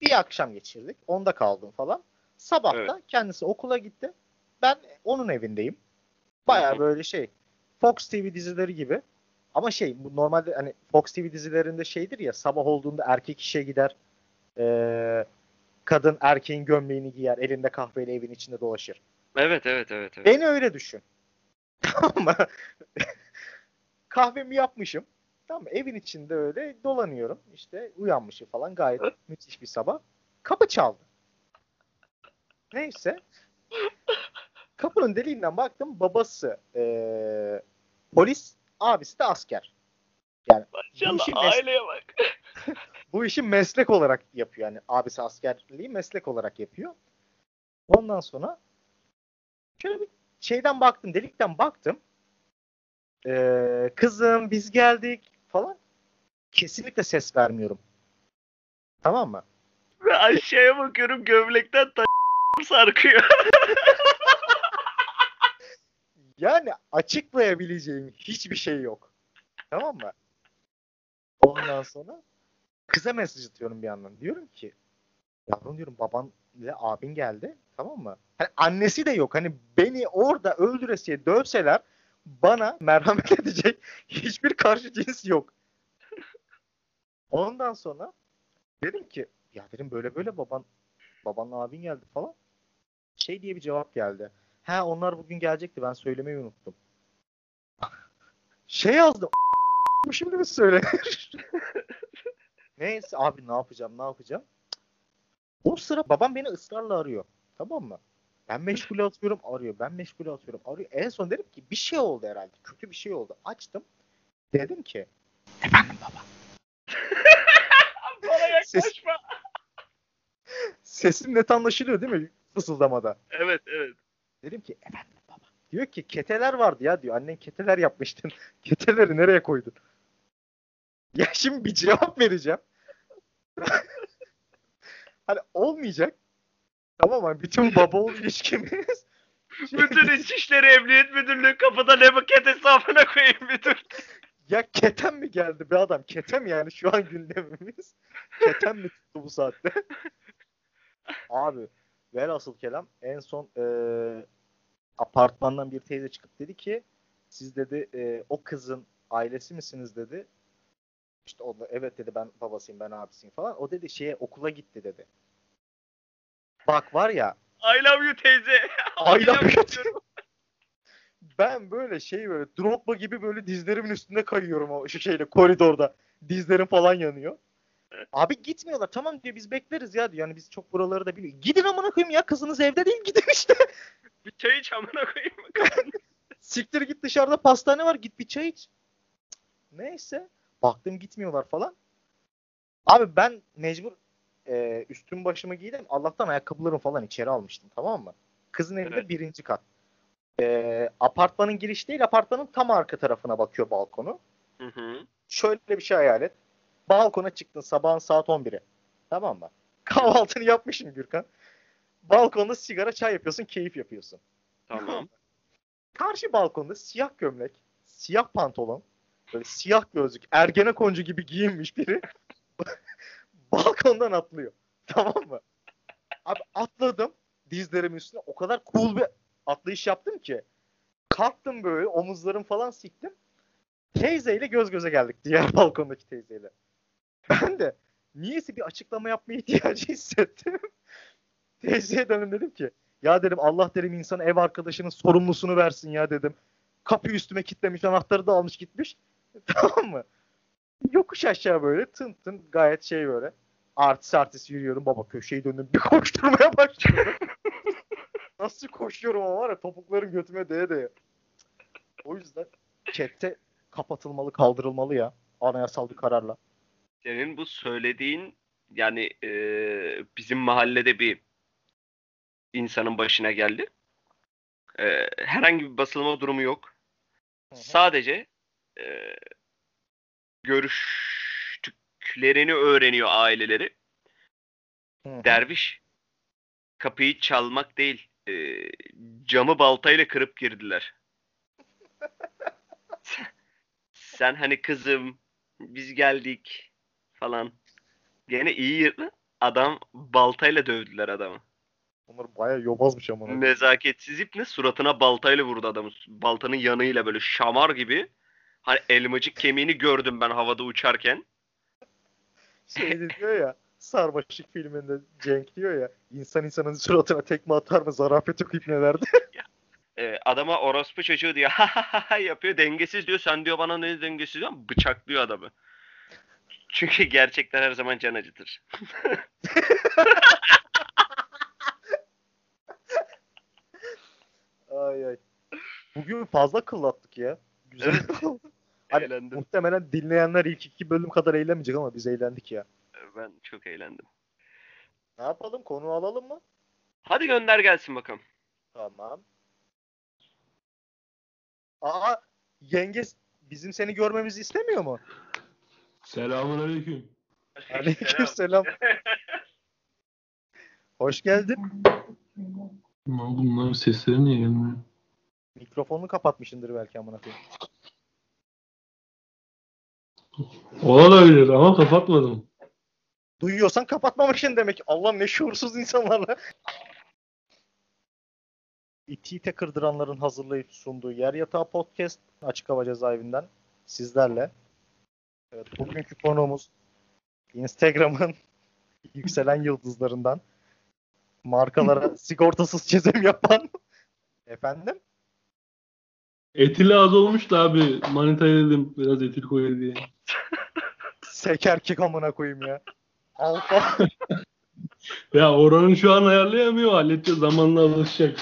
bir akşam geçirdik. Onda kaldım falan. Sabah da Evet. kendisi okula gitti. Ben onun evindeyim. Baya böyle şey Fox TV dizileri gibi. Ama şey normalde hani Fox TV dizilerinde şeydir ya sabah olduğunda erkek işe gider. Ee, kadın erkeğin gömleğini giyer. Elinde kahveyle evin içinde dolaşır. Evet evet evet. evet. Beni öyle düşün. Tamam mı? Kahvemi yapmışım. Tamam mı? Evin içinde öyle dolanıyorum. İşte uyanmışım falan gayet müthiş bir sabah. Kapı çaldı. Neyse. Kapının deliğinden baktım. Babası eee, polis, abisi de asker. Yani bu Maşallah işin, mes- aileye bak. bu işi meslek olarak yapıyor. Yani abisi askerliği meslek olarak yapıyor. Ondan sonra şöyle bir şeyden baktım, delikten baktım. Eee, kızım biz geldik falan. Kesinlikle ses vermiyorum. Tamam mı? Ve aşağıya bakıyorum gömlekten ta sarkıyor. Yani açıklayabileceğim hiçbir şey yok. Tamam mı? Ondan sonra kıza mesaj atıyorum bir yandan. Diyorum ki yavrum diyorum baban ile abin geldi. Tamam mı? Hani annesi de yok. Hani beni orada öldüresiye dövseler bana merhamet edecek hiçbir karşı cins yok. Ondan sonra dedim ki ya dedim böyle böyle baban babanla abin geldi falan. Şey diye bir cevap geldi. Ha onlar bugün gelecekti ben söylemeyi unuttum. Şey yazdım. Bu şimdi mi söylenir? Neyse abi ne yapacağım ne yapacağım. O sıra babam beni ısrarla arıyor. Tamam mı? Ben meşgule atıyorum arıyor. Ben meşgule atıyorum arıyor. En son dedim ki bir şey oldu herhalde. Kötü bir şey oldu. Açtım. Dedim ki Bana Ses- yaklaşma. sesim net anlaşılıyor değil mi? Fısıldamada. Evet evet. Dedim ki efendim baba. Diyor ki keteler vardı ya diyor. Annen keteler yapmıştın. Keteleri nereye koydun? Ya şimdi bir cevap vereceğim. hani olmayacak. Tamam mı? Bütün baba oğul ilişkimiz. şey- Bütün İçişleri Emniyet Müdürlüğü kapıda ne buket hesabına koyayım müdür. ya keten mi geldi be adam? Ketem yani şu an gündemimiz. Keten mi tuttu bu saatte? Abi velhasıl kelam en son eee, apartmandan bir teyze çıkıp dedi ki siz dedi eee, o kızın ailesi misiniz dedi. İşte o da evet dedi ben babasıyım ben abisiyim falan. O dedi şeye okula gitti dedi. Bak var ya I love you teyze. I love you. ben böyle şey böyle Drogba gibi böyle dizlerimin üstünde kayıyorum o şu şeyle koridorda. Dizlerim falan yanıyor. Abi gitmiyorlar. Tamam diyor biz bekleriz ya diyor. Yani biz çok buraları da biliyoruz. Gidin amına koyayım ya kızınız evde değil gidin işte. Bir çay iç amına koyayım. Siktir git dışarıda pastane var git bir çay iç. Neyse. Baktım gitmiyorlar falan. Abi ben mecbur e, üstüm başımı giydim. Allah'tan ayakkabılarımı falan içeri almıştım tamam mı? Kızın evi de Evet. birinci kat. E, apartmanın giriş değil apartmanın tam arka tarafına bakıyor balkonu. Hı hı. Şöyle bir şey hayal et. Balkona çıktın sabahın saat 11'i. Tamam mı? Kahvaltını yapmışsın Gürkan. Balkonda sigara çay yapıyorsun, keyif yapıyorsun. Tamam. Karşı balkonda siyah gömlek, siyah pantolon, böyle siyah gözlük, ergenekoncu gibi giyinmiş biri balkondan atlıyor. Tamam mı? Abi atladım dizlerimin üstüne. O kadar cool bir atlayış yaptım ki. Kalktım böyle omuzlarım falan siktim. Teyzeyle göz göze geldik diğer balkondaki teyzeyle. Ben de niyeyse bir açıklama yapmaya ihtiyacı hissettim. Teyzeye döndüm dedim ki ya dedim Allah dedim insan ev arkadaşının sorumlusunu versin ya dedim. Kapıyı üstüme kilitlemiş anahtarı da almış gitmiş. tamam mı? Yokuş aşağı böyle tın tın gayet şey böyle. Artist artist yürüyorum baba köşeyi döndüm bir koşturmaya başladım. Nasıl koşuyorum ama var ya topuklarım götüme değe değe. O yüzden chatte kapatılmalı kaldırılmalı ya. Anayasal bir kararla. Senin bu söylediğin yani e, bizim mahallede bir insanın başına geldi. E, herhangi bir basılma durumu yok. Hı hı. Sadece e, görüştüklerini öğreniyor aileleri. Hı. Derviş kapıyı çalmak değil e, camı baltayla kırıp girdiler. Sen hani kızım biz geldik falan. Gene iyi yırtlı. Adam baltayla dövdüler adamı. Onlar bayağı yobazmış ama. Nezaketsiz ip ne suratına baltayla vurdu adamı. Baltanın yanıyla böyle şamar gibi. Hani elmacık kemiğini gördüm ben havada uçarken. Şey diyor ya Sarmaşık filminde Cenk diyor ya insan insanın suratına tekme atar mı zarafet yok ipnelerde. Ee, adama orospu çocuğu diyor. Ha ha ha ha yapıyor. Dengesiz diyor. Sen diyor bana ne dengesiz diyor. Bıçaklıyor adamı. Çünkü gerçekler her zaman can acıtır. Ay ay. Bugün fazla kıllattık ya. Güzel. Hani Eğlendim. Muhtemelen dinleyenler ilk iki bölüm kadar eğlenmeyecek ama biz eğlendik ya. Ben çok eğlendim. Ne yapalım? Konu alalım mı? Hadi gönder gelsin bakalım. Tamam. Aa yenge bizim seni görmemizi istemiyor mu? Selamun aleyküm. Aleykümselam. Hoş geldin. Lan bunların sesleri niye gelmiyor? Mikrofonunu kapatmışındır belki amına koyayım. Olabilir ama kapatmadım. Duyuyorsan kapatmamışsın demek. Allah'ım ne şuursuz insanlarla. İti ite kırdıranların hazırlayıp sunduğu Yer Yatağı Podcast Açık Hava Cezaevinden sizlerle. Evet, bugünkü konuğumuz Instagram'ın yükselen yıldızlarından markalara sigortasız çizim yapan efendim Etili az olmuş da abi. Manitaya dedim biraz etil koy diye. seker ki amına koyayım ya. Alfa. Ya oranın şu an ayarlayamıyor. Halledeceğiz zamanla alışacak.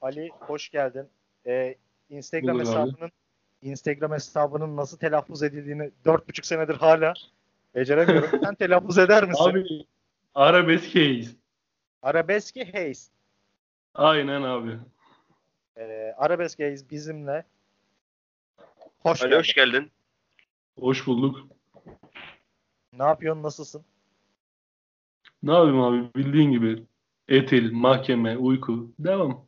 Ali hoş geldin. Ee, Instagram abi. hesabının Instagram hesabının nasıl telaffuz edildiğini dört buçuk senedir hala beceremiyorum. Sen telaffuz eder misin? Abi arabesk case. Arabeski Hayes. Aynen abi. Ee, Arabeski Hayes bizimle. Hoş Ali geldin. hoş geldin. Hoş bulduk. Ne yapıyorsun? Nasılsın? Ne yapayım abi bildiğin gibi. Etil, mahkeme, uyku. Devam.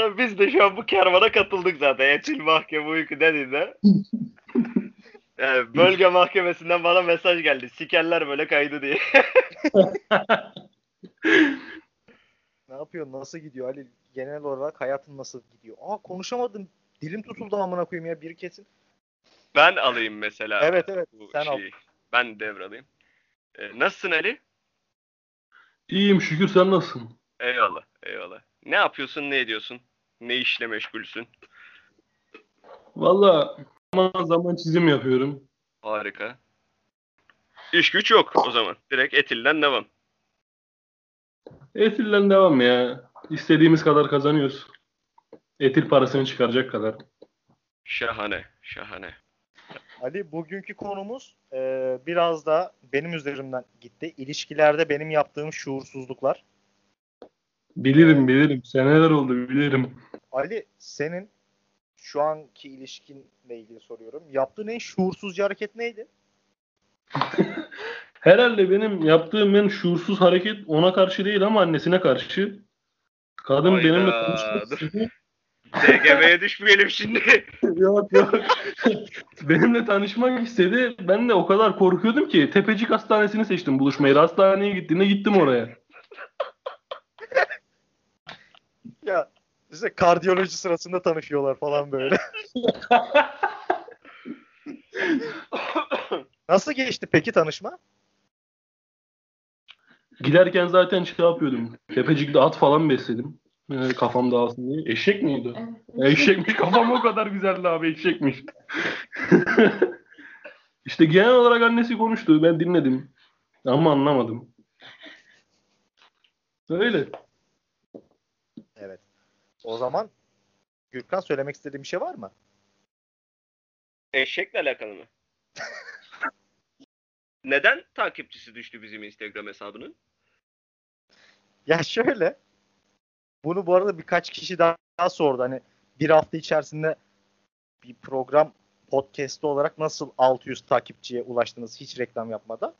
Sen biz de şu an bu kervana katıldık zaten. Etil mahkeme uyku dediğinde. Yani bölge mahkemesinden bana mesaj geldi. Sikerler böyle kaydı diye. Ne yapıyorsun? Nasıl gidiyor Ali? Genel olarak hayatın nasıl gidiyor? Aa konuşamadım. Dilim tutuldu amına koyayım ya bir kesin. Ben alayım mesela. Evet evet. bu Sen al. şeyi. Ben devralayım. Ee, nasılsın Ali? İyiyim şükür sen nasılsın? Eyvallah, eyvallah. Ne yapıyorsun, ne ediyorsun? Ne işle meşgulsün? Valla zaman zaman çizim yapıyorum. Harika. İş güç yok o zaman. Direkt etilden devam. Etil'den devam ya. İstediğimiz kadar kazanıyoruz. Etil parasını çıkaracak kadar. Şahane, şahane. Ali bugünkü konumuz e, biraz da benim üzerimden gitti. İlişkilerde benim yaptığım şuursuzluklar. Bilirim bilirim. Seneler oldu bilirim. Ali senin şu anki ilişkinle ilgili soruyorum. Yaptığın en şuursuzca hareket neydi? Herhalde benim yaptığım en şuursuz hareket ona karşı değil ama annesine karşı. Kadın Hayda, benimle konuşmak. DGM'ye düşmeyelim şimdi. yok yok. benimle tanışmak istedi. Ben de o kadar korkuyordum ki Tepecik Hastanesi'ni seçtim buluşmayı. Hastaneye gittiğinde gittim oraya. Ya işte kardiyoloji sırasında tanışıyorlar falan böyle. Nasıl geçti peki tanışma? Giderken zaten şey yapıyordum. Tepecik'te at falan besledim. Ee, kafam dağılsın diye. Eşek miydi? Eşekmiş. Kafam o kadar güzeldi abi eşekmiş. işte genel olarak annesi konuştu. Ben dinledim. Ama anlamadım. Öyle. O zaman Gürkan söylemek istediğin bir şey var mı? Eşekle alakalı mı? Neden takipçisi düştü bizim Instagram hesabının? Ya şöyle. Bunu bu arada birkaç kişi daha, daha sordu. Hani bir hafta içerisinde bir program podcast'ı olarak nasıl 600 takipçiye ulaştınız hiç reklam yapmadan?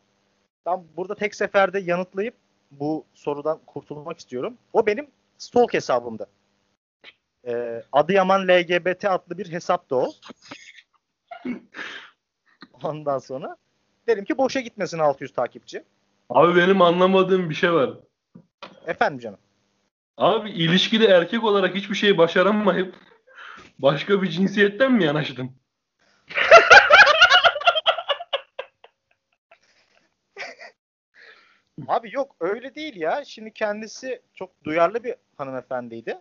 Ben burada tek seferde yanıtlayıp bu sorudan kurtulmak istiyorum. O benim stalk hesabımdı. Ee, Adıyaman LGBT adlı bir hesaptı o. Ondan sonra dedim ki boşa gitmesin 600 takipçi. Abi benim anlamadığım bir şey var. Efendim canım. Abi ilişkide erkek olarak hiçbir şey başaramayıp başka bir cinsiyetten mi yanaştın? Abi yok öyle değil ya. Şimdi kendisi çok duyarlı bir hanımefendiydi.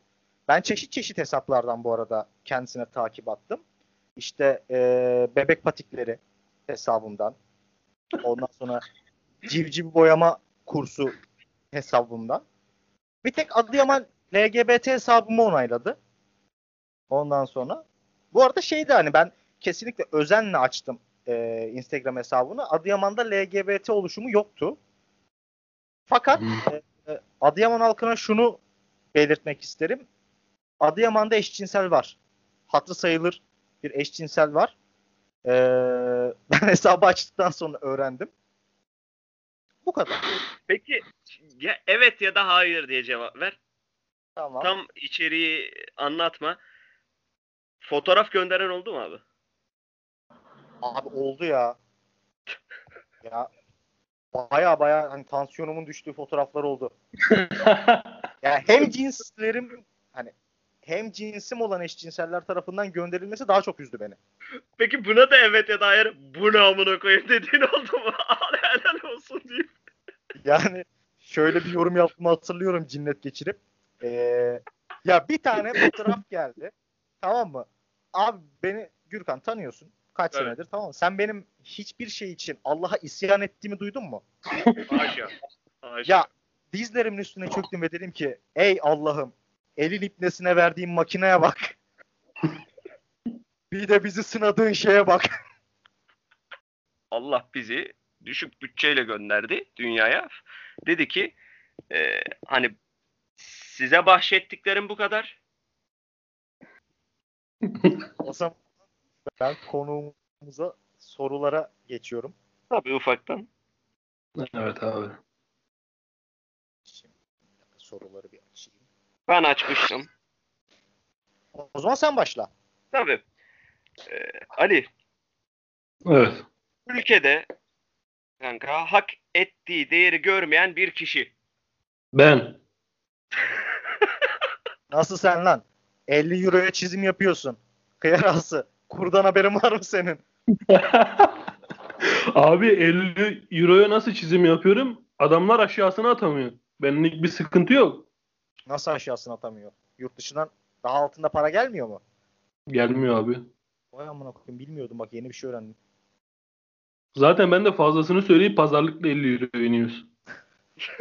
Ben çeşit çeşit hesaplardan bu arada kendisine takip attım. İşte eee, bebek patikleri hesabımdan. Ondan sonra civciv boyama kursu hesabımda. Bir tek Adıyaman LGBT hesabımı onayladı. Ondan sonra. Bu arada şeydi hani ben kesinlikle özenle açtım e, Instagram hesabını. Adıyaman'da LGBT oluşumu yoktu. Fakat e, e, Adıyaman halkına şunu belirtmek isterim. Adıyaman'da eşcinsel var. Hatırı sayılır bir eşcinsel var. E, ben hesabı açtıktan sonra öğrendim. Bu kadar. Peki ya evet ya da hayır diye cevap ver. Tamam. Tam içeriği anlatma. Fotoğraf gönderen oldu mu abi? Abi oldu ya. Ya baya baya hani tansiyonumun düştüğü fotoğraflar oldu. Yani hem cinslerim hani hem cinsim olan eşcinseller tarafından gönderilmesi daha çok üzdü beni. Peki buna da evet ya da hayır bu ne amına koyayım dediğin oldu mu? Helal olsun diye. Yani şöyle bir yorum yaptığımı hatırlıyorum cinnet geçirip. Ee, ya bir tane fotoğraf geldi. Tamam mı? Abi beni Gürkan tanıyorsun. Kaç Evet. senedir tamam mı? Sen benim hiçbir şey için Allah'a isyan ettiğimi duydun mu? Haşa. Haşa. Ya dizlerimin üstüne çöktüm ve dedim ki ey Allah'ım elin ipnesine verdiğin makineye bak. bir de bizi sınadığın şeye bak. Allah bizi düşük bütçeyle gönderdi dünyaya. Dedi ki e, hani size bahşettiklerim bu kadar. o zaman ben konuğumuza sorulara geçiyorum. Tabii ufaktan. evet abi. Şimdi soruları bir. Ben açmıştım. O zaman sen başla. Tabii. E, Ali Evet. ülkede kanka hak ettiği değeri görmeyen bir kişi. Ben. Nasıl sen lan? 50 euroya çizim yapıyorsun. Kıyarası. Kurdan haberin var mı senin? Abi 50 euroya nasıl çizim yapıyorum? Adamlar aşağısına atamıyor. Benlik bir sıkıntı yok. Nasıl aşağısına atamıyor? Yurt dışından daha altında para gelmiyor mu? Gelmiyor abi. Vay amına koyayım bilmiyordum bak yeni bir şey öğrendim. Zaten ben de fazlasını söyleyip pazarlıkla 50 euro iniyoruz.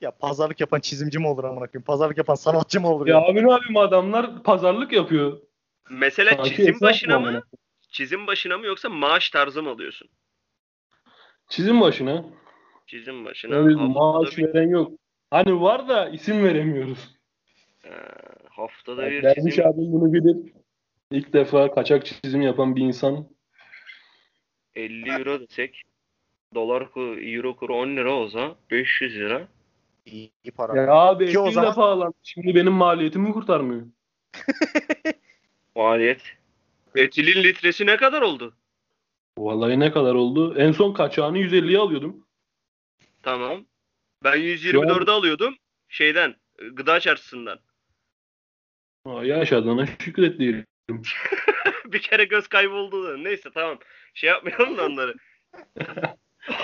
Ya pazarlık yapan çizimci mi olur amına koyayım? Pazarlık yapan sanatçı mı olur Ya ya? abim abim adamlar pazarlık yapıyor. Mesela Sanki çizim başına mı mı? amına? Çizim başına mı yoksa maaş tarzı mı alıyorsun? Çizim başına. Çizim başına. Öyle maaş bir, veren yok. Hani var da isim veremiyoruz. e, haftada bir Derviş çizim abim bunu bilir. İlk defa kaçak çizim yapan bir insan. 50 euro desek dolar ku euro kuru 10 lira olsa 500 lira. İyi, iyi para. Ya abi Ki o 50 zaman- defa alan. Şimdi benim maliyetimi kurtarmıyor. Maliyet. Etilin litresi ne kadar oldu? Vallahi ne kadar oldu? En son kaçağını 150'ye alıyordum. Tamam. Ben 124'e alıyordum. Şeyden, e, gıda çarşısından. Aa, yaşadığına şükret diyelim. bir kere göz kayboldu. da. Neyse tamam. Şey yapmayalım da onları.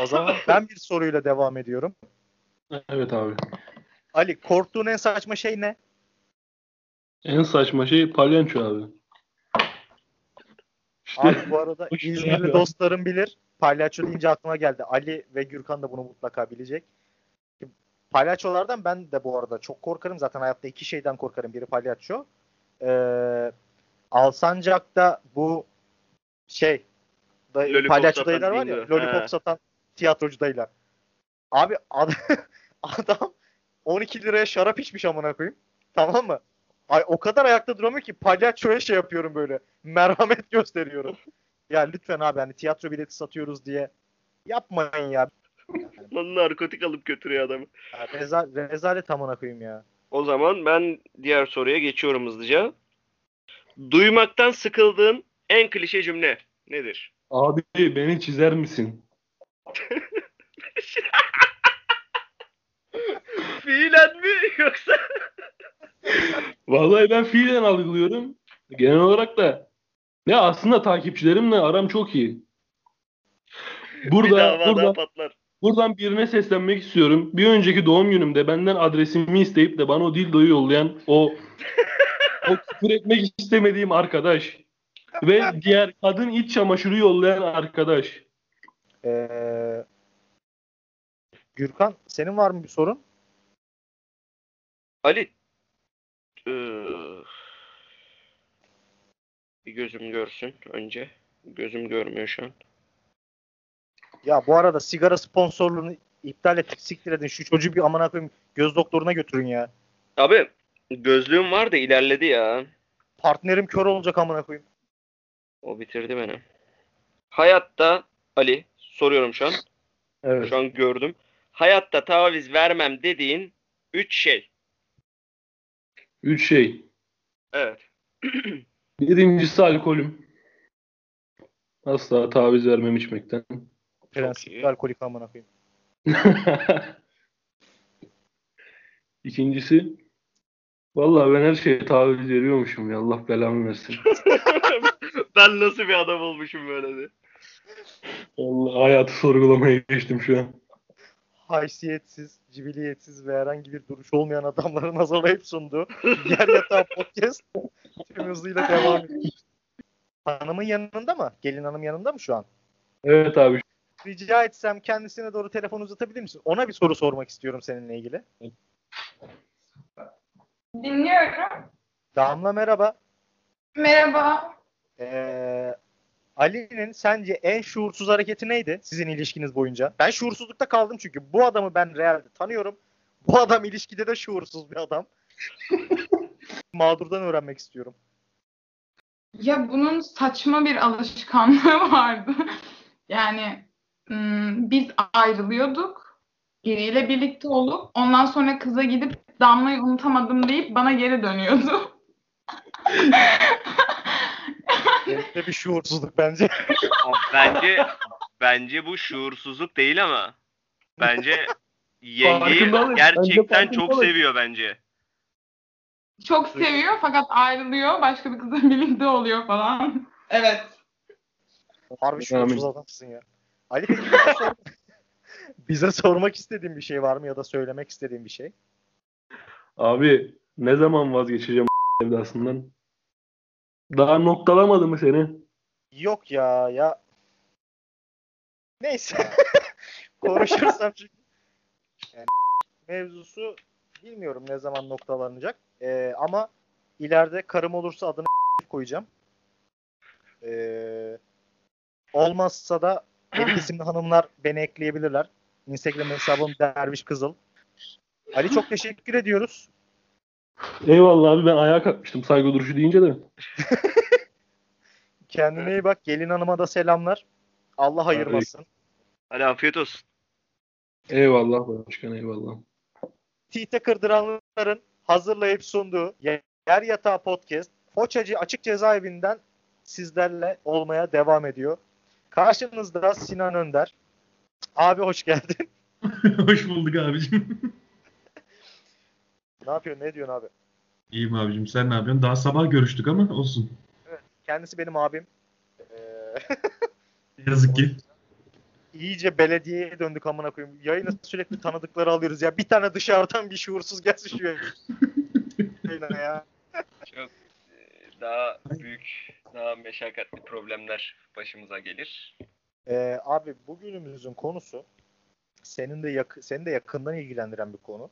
O zaman ben bir soruyla devam ediyorum. Evet abi. Ali korktuğun en saçma şey ne? En saçma şey palyanço abi. İşte Abi bu arada İzmirli dostlarım bilir. Palyaço deyince aklıma geldi. Ali ve Gürkan da bunu mutlaka bilecek. Palyaçolardan ben de bu arada çok korkarım. Zaten hayatta iki şeyden korkarım. Biri palyaço. Ee, Alsancak'ta bu şey dayı, Lollipop palyaço dayılar var ya. Lollipop He. satan tiyatrocu dayılar. Abi ad- adam 12 liraya şarap içmiş amına koyayım. Tamam mı? Ay o kadar ayakta duramıyor ki palyaçoya şey yapıyorum böyle. Merhamet gösteriyorum. Ya lütfen abi hani tiyatro bileti satıyoruz diye yapmayın ya. Lan narkotik alıp götürüyor adamı. ya reza, rezalet amına koyayım ya. O zaman ben diğer soruya geçiyorum hızlıca. Duymaktan sıkıldığın en klişe cümle nedir? abi beni çizer misin? Fiilen mi yoksa? Vallahi ben fiilen algılıyorum. Genel olarak da ya aslında takipçilerimle aram çok iyi. bir Burada daha burada patlar. Buradan birine seslenmek istiyorum. Bir önceki doğum günümde benden adresimi isteyip de bana o dildoyu yollayan o o küfür etmek istemediğim arkadaş ve diğer kadın iç çamaşırı yollayan arkadaş. Ee, Gürkan senin var mı bir sorun? Ali eee, bir gözüm görsün önce. Gözüm görmüyor şu an. Ya bu arada sigara sponsorluğunu iptal ettik. Siktir edin. Şu çocuğu bir amına koyayım göz doktoruna götürün ya. Abi gözlüğüm var da ilerledi ya. Partnerim kör olacak amına koyayım. O bitirdi beni. Hayatta Ali soruyorum şu an. Evet. Şu an gördüm. Hayatta taviz vermem dediğin 3 şey. Üç şey. Evet. Birincisi alkolüm. Asla taviz vermem içmekten. Prensipli alkolik amına koyayım. İkincisi Vallahi ben her şeye taviz veriyormuşum ya. Allah belamı versin. ben nasıl bir adam olmuşum böyle de. Allah hayatı sorgulamaya geçtim şu an. Haysiyetsiz, cibiliyetsiz ve herhangi bir duruş olmayan adamların hazırlayıp sunduğu Yer Yatağı Podcast tüm hızıyla devam ediyor. Hanımın yanında mı? Gelin hanım yanında mı şu an? Evet abi. Rica etsem kendisine doğru telefon uzatabilir misin? Ona bir soru sormak istiyorum seninle ilgili. Dinliyorum. Damla merhaba. Merhaba. Ee, Ali'nin sence en şuursuz hareketi neydi sizin ilişkiniz boyunca? Ben şuursuzlukta kaldım çünkü bu adamı ben realde tanıyorum. Bu adam ilişkide de şuursuz bir adam. Mağdurdan öğrenmek istiyorum. Ya bunun saçma bir alışkanlığı vardı. Yani biz ayrılıyorduk. Biriyle birlikte olup ondan sonra kıza gidip Damla'yı unutamadım deyip bana geri dönüyordu. Benim bir şuursuzluk bence. Bence bence bu şuursuzluk değil ama bence yengeyi. Bence gerçekten çok seviyor bence. Çok seviyor fakat ayrılıyor. Başka bir kızla birlikte oluyor falan. Evet. Harbi şuursuz adamsın ya. Ali peki bize, sor- bize sormak istediğin bir şey var mı ya da söylemek istediğin bir şey? Abi ne zaman vazgeçeceğim evdasından? Daha noktalamadı mı seni? Yok ya ya. Neyse. Konuşursam çünkü. Yani mevzusu bilmiyorum ne zaman noktalanacak. Ee, ama ileride karım olursa adını koyacağım. Ee, olmazsa da benim isimli hanımlar beni ekleyebilirler. Instagram hesabım Derviş Kızıl. Ali çok teşekkür ediyoruz. Eyvallah abi ben ayağa kalkmıştım saygı duruşu deyince de. Kendine iyi bak. Gelin hanıma da selamlar. Allah ayırmasın. Hadi afiyet olsun. Eyvallah başkan eyvallah. Tite kırdıranların hazırlayıp sunduğu Yer Yatağı Podcast Foçacı Açık Cezaevinden sizlerle olmaya devam ediyor. Karşınızda Sinan Önder. Abi hoş geldin. Hoş bulduk abicim. ne yapıyorsun? Ne diyorsun abi? İyiyim abicim sen ne yapıyorsun? Daha sabah görüştük ama olsun. Kendisi benim abim. Ee, Yazık ki. iyice belediyeye döndük amına koyayım. Yayına sürekli tanıdıkları alıyoruz ya. Bir tane dışarıdan bir şuursuz gelsin şu yayına ya. Çok e, daha büyük, daha meşakkatli problemler başımıza gelir. Ee, abi bugünümüzün konusu senin de yakı, seni de yakından ilgilendiren bir konu.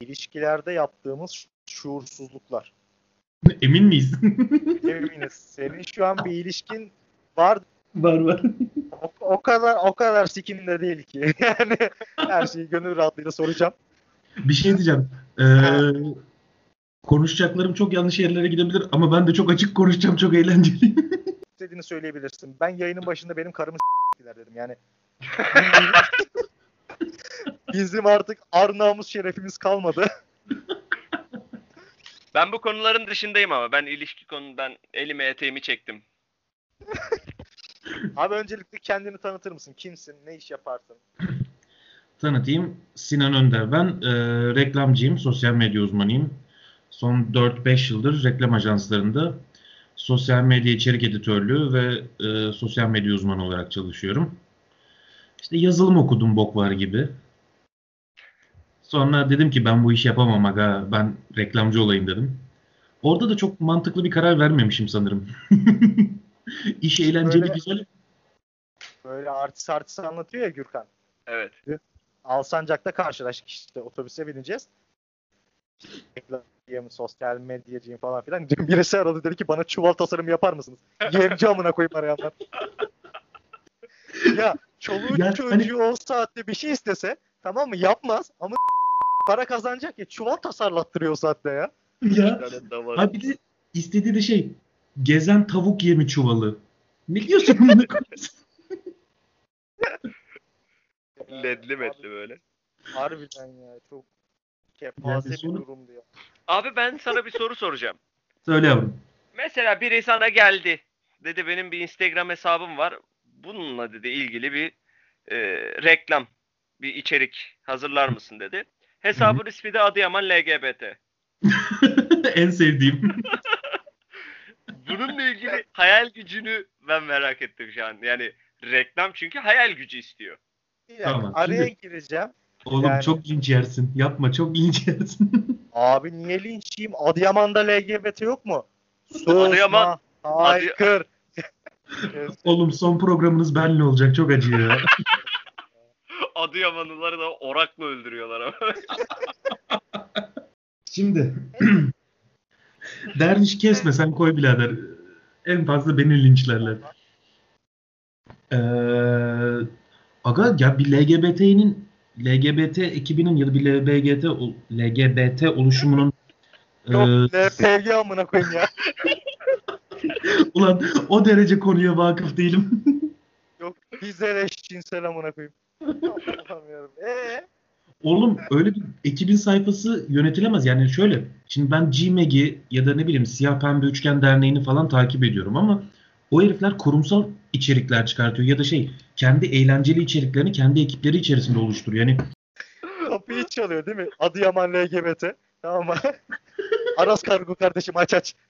İlişkilerde yaptığımız şuursuzluklar. Emin miyiz? Eminiz. Senin şu an bir ilişkin var. var var. O, o kadar o kadar sikinde değil ki. Yani her şeyi gönül rahatlığıyla soracağım. Bir şey diyeceğim. Ee, konuşacaklarım çok yanlış yerlere gidebilir ama ben de çok açık konuşacağım. Çok eğlenceli. İstediğini söyleyebilirsin. Ben yayının başında benim karımı s**tiler dedim. Yani bizim artık ar namus şerefimiz kalmadı. Ben bu konuların dışındayım ama ben ilişki konudan elime eteğimi çektim. Abi öncelikle kendini tanıtır mısın? Kimsin? Ne iş yaparsın? Tanıtayım. Sinan Önder ben. Ee, reklamcıyım. Sosyal medya uzmanıyım. Son 4-5 yıldır reklam ajanslarında sosyal medya içerik editörlüğü ve e, sosyal medya uzmanı olarak çalışıyorum. İşte yazılım okudum bok var gibi. Sonra dedim ki ben bu işi yapamam aga. Ben reklamcı olayım dedim. Orada da çok mantıklı bir karar vermemişim sanırım. İş eğlenceli Böyle- güzel. Böyle artist artist anlatıyor ya Gürkan. Evet. Alsancak'ta karşılaştık işte otobüse bineceğiz. Reklamcıyım, sosyal medyacıyım falan filan. Dün birisi aradı dedi ki bana çuval tasarım yapar mısınız? Yemci amına koyayım arayanlar. ya çoluğun Ya çocuğu hani- o saatte bir şey istese tamam mı yapmaz ama para kazanacak ya çuval tasarlattırıyor o saatte ya. Ya bir de istediği de şey gezen tavuk yemi çuvalı. Ne diyorsun bunu? Ledli metli böyle. Harbiden ya çok kepaze bir sonu- durumdu ya. Abi ben sana bir soru soracağım. Söyle yavrum. Mesela biri sana geldi. Dedi benim bir Instagram hesabım var. Bununla dedi ilgili bir e, reklam, bir içerik hazırlar mısın dedi. Hesabın ismi de Adıyaman LGBT. en sevdiğim. Bununla ilgili hayal gücünü ben merak ettim şu an. Yani reklam çünkü hayal gücü istiyor. Bir dakika, Tamam, araya şimdi- gireceğim. Oğlum Yani- çok linç yersin. Yapma çok linç yersin. Abi niye linçiyim? Adıyaman'da LGBT yok mu? Adıyaman- Susma, haykır. Oğlum son programınız benle olacak. Çok acıyor ya. Adıyamanlıları da orakla öldürüyorlar ama. Şimdi derviş kesme sen koy birader. En fazla beni linçlerler. Ee, aga ya bir LGBT'nin LGBT ekibinin ya da bir ol- LGBT oluşumunun Yok ee, LPG amına koyayım ya. ulan o derece konuya vakıf değilim. Yok bize eşcinsel amına koyayım. Yarabbim. Ee? Oğlum öyle bir ekibin sayfası yönetilemez. Yani şöyle şimdi ben GMEG'i ya da ne bileyim Siyah Pembe Üçgen Derneği'ni falan takip ediyorum ama o herifler kurumsal içerikler çıkartıyor ya da şey kendi eğlenceli içeriklerini kendi ekipleri içerisinde oluşturuyor. Yani Kapıyı çalıyor değil mi? Adıyaman LGBT. Tamam mı? Aras Kargo kardeşim aç aç.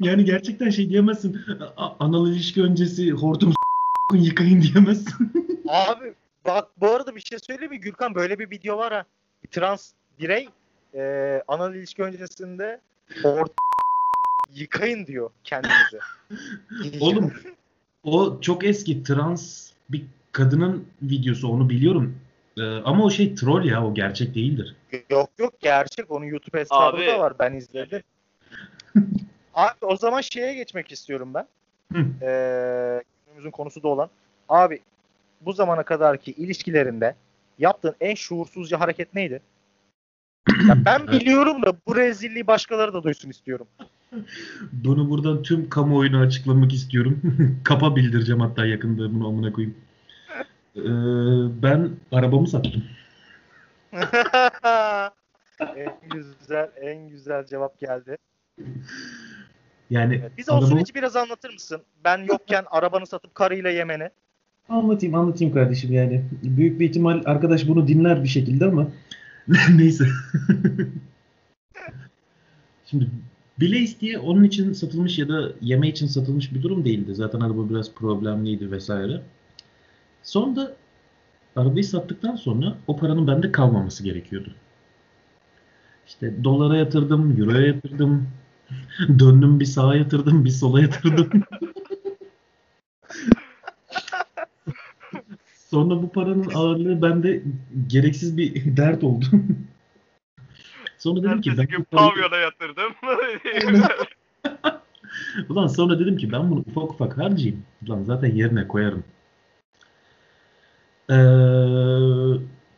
yani gerçekten şey diyemezsin. "A- Anal ilişki öncesi hortum yıkayın diyemezsin. Abi bak bu arada bir şey söyleyeyim mi Gürkan böyle bir video var ha. Bir trans birey e, anal ilişki öncesinde or yıkayın diyor kendinize. Oğlum o çok eski trans bir kadının videosu onu biliyorum. Ee, ama o şey troll ya o gerçek değildir. Yok yok gerçek. Onun YouTube hesabı Abi. da var. Ben izledim. Abi o zaman şeye geçmek istiyorum ben. Hı. Ee, günümüzün konusu da olan. Abi bu zamana kadarki ilişkilerinde yaptığın en şuursuzca hareket neydi? Ya ben biliyorum da bu rezilliği başkaları da duysun istiyorum. Bunu buradan tüm kamuoyuna açıklamak istiyorum. Kapa bildireceğim hatta yakında bunu amına koyayım. Ee, ben arabamı sattım. en güzel en güzel cevap geldi. Yani Evet, Bize o arabamı- süreci biraz anlatır mısın? Ben yokken arabanı satıp karıyla yemeni. Anlatayım anlatayım kardeşim yani. Büyük bir ihtimal arkadaş bunu dinler bir şekilde ama neyse. Şimdi bile isteye onun için satılmış ya da yeme için satılmış bir durum değildi. Zaten araba biraz problemliydi vesaire. Sonra arabayı sattıktan sonra o paranın bende kalmaması gerekiyordu. İşte dolara yatırdım, euroya yatırdım, döndüm bir sağa yatırdım, bir sola yatırdım. Sonra bu paranın ağırlığı bende gereksiz bir dert oldu. Sonra dedim ki Ertesi ben gün pavyona yatırdım. Ulan sonra dedim ki ben bunu ufak ufak harcayayım. Ulan zaten yerine koyarım. Ee,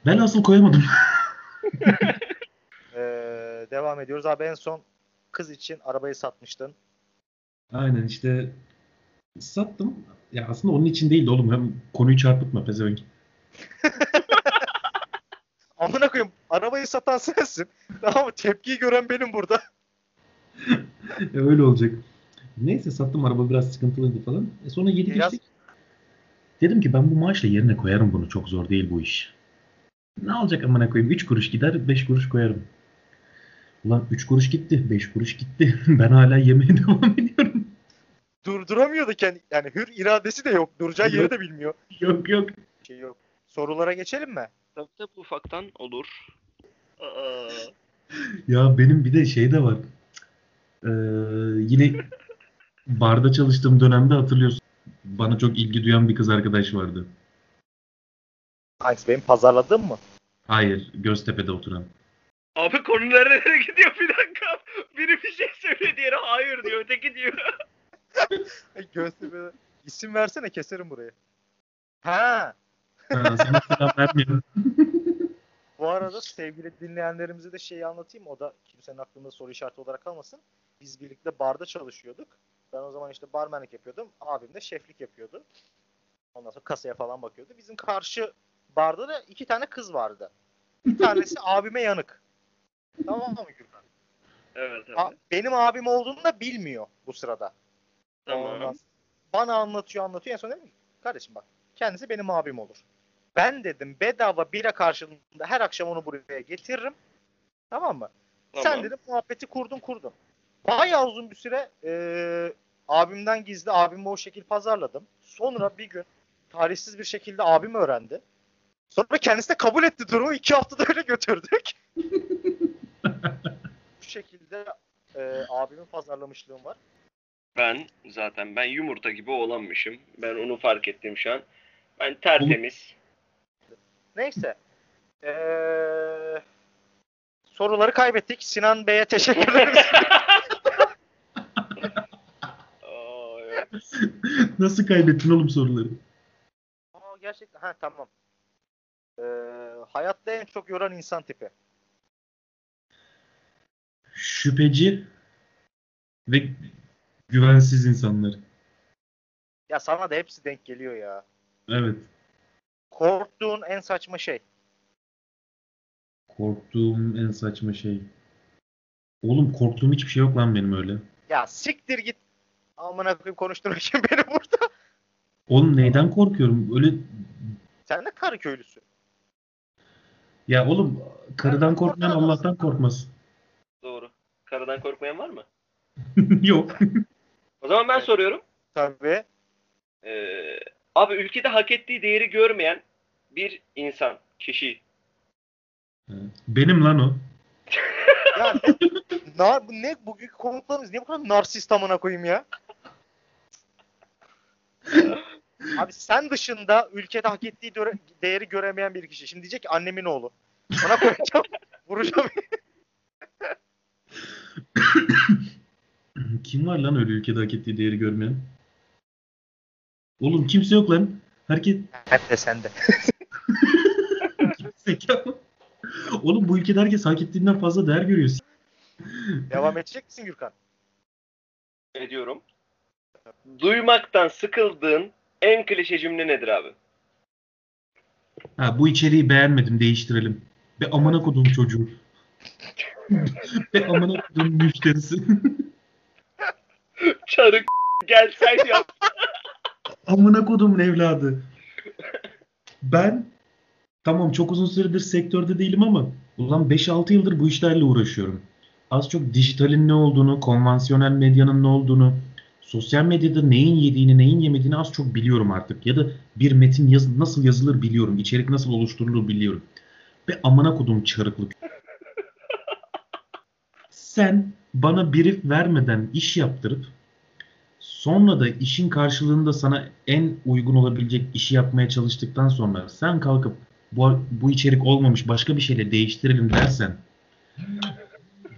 ben asıl koyamadım. Ee, devam ediyoruz. Abi en son kız için arabayı satmıştın. Aynen işte sattım. Ya aslında onun için değildi oğlum. Hem konuyu çarpıtma pezevenk. Amına koyayım arabayı satan sensin. Tamam mı? Tepkiyi gören benim burada. Ya Öyle olacak. Neyse sattım araba biraz sıkıntılıydı falan. E sonra yedik Biraz- içtik. Dedim ki ben bu maaşla yerine koyarım bunu. Çok zor değil bu iş. Ne olacak amına koyayım? 3 kuruş gider 5 kuruş koyarım. Ulan 3 kuruş gitti 5 kuruş gitti. ben hala yemeye devam ediyorum. Durduramıyordu kendi. Yani hür iradesi de yok. Duracağı yeri de bilmiyor. yok yok. Şey yok. Sorulara geçelim mi? Tabii tabii ufaktan olur. Aa, Ya benim bir de şey de var. Ee, yine barda çalıştığım dönemde hatırlıyorsun. Bana çok ilgi duyan bir kız arkadaş vardı. Hangisi benim pazarladığım mı? Hayır, Göztepe'de oturan. Abi konu nerelere gidiyor bir dakika. Biri bir şey söylüyor diğeri hayır diyor. Öteki diyor. Göztepe'de. İsim versene keserim burayı. Ha. Ha, sana selam vermiyorum. Bu arada sevgili dinleyenlerimize de şeyi anlatayım. O da kimsenin aklında soru işareti olarak kalmasın. Biz birlikte barda çalışıyorduk. Ben o zaman işte barmenlik yapıyordum. Abim de şeflik yapıyordu. Ondan sonra kasaya falan bakıyordu. Bizim karşı barda da iki tane kız vardı. Bir tanesi abime yanık. Tamam mı Gürkan? Evet A- abi. benim abim olduğunu da bilmiyor bu sırada. Tamam. Ondan Bana anlatıyor anlatıyor. En son dedim ki, kardeşim bak kendisi benim abim olur. Ben dedim bedava bira karşılığında her akşam onu buraya getiririm. Tamam mı? Sen Tamam. dedim muhabbeti kurdun kurdun. Bayağı uzun bir süre eee, abimden gizli abimi o şekil pazarladım. Sonra bir gün talihsiz bir şekilde abim öğrendi. Sonra kendisi de kabul etti durumu. iki haftada öyle götürdük. bu şekilde eee abimin pazarlamışlığım var. Ben zaten ben yumurta gibi olanmışım. Ben onu fark ettim şu an. Ben tertemiz. Neyse. Ee, soruları kaybettik. Sinan Bey'e teşekkür ederiz. Nasıl kaybettin oğlum soruları? Aa, gerçekten. Ha tamam. Ee, hayatta en çok yoran insan tipi. Şüpheci ve güvensiz insanlar. Ya sana da hepsi denk geliyor ya. Evet. Korktuğun en saçma şey. Korktuğum en saçma şey. Oğlum korktuğum hiçbir şey yok lan benim öyle. Ya siktir git. Amına koyayım konuşturmak için beni burada. Oğlum neyden korkuyorum? Öyle Sen de karı köylüsün. ya oğlum karıdan korkmayan Allah'tan korkmaz. Doğru. Karıdan korkmayan var mı? yok. O zaman ben soruyorum. Tabii. Ee, abi ülkede hak ettiği değeri görmeyen bir insan, kişi. Benim lan o. Ya ne, nar, ne bugünkü konuklarımız niye bu kadar narsist amına koyayım ya? Abi sen dışında ülkede hak ettiği döre- değeri göremeyen bir kişi. Şimdi diyecek ki annemin oğlu. Ona koyacağım. vuracağım. Kim var lan öyle ülkede hak ettiği değeri görmeyen? Oğlum kimse yok lan. Herkes Hem de sende. zekalı. Oğlum bu ülkede herkes hak ettiğinden fazla değer görüyor. Devam edecek misin Gürkan? Ediyorum. Duymaktan sıkıldığın en klişe cümle nedir abi? Ha bu içeriği beğenmedim değiştirelim. Be amına kodum çocuğu. Be amına kodum müşterisi. Çarık gelsen yap. Amına kodumun evladı. Ben tamam çok uzun süredir sektörde değilim ama ulan 5-6 yıldır bu işlerle uğraşıyorum. Az çok dijitalin ne olduğunu, konvansiyonel medyanın ne olduğunu, sosyal medyada neyin yediğini, neyin yemediğini az çok biliyorum artık. Ya da bir metin yaz nasıl yazılır biliyorum, içerik nasıl oluşturulur biliyorum. Ve amına kodum çarıklık. Sen bana brief vermeden iş yaptırıp sonra da işin karşılığında sana en uygun olabilecek işi yapmaya çalıştıktan sonra sen kalkıp bu, bu içerik olmamış başka bir şeyle değiştirelim dersen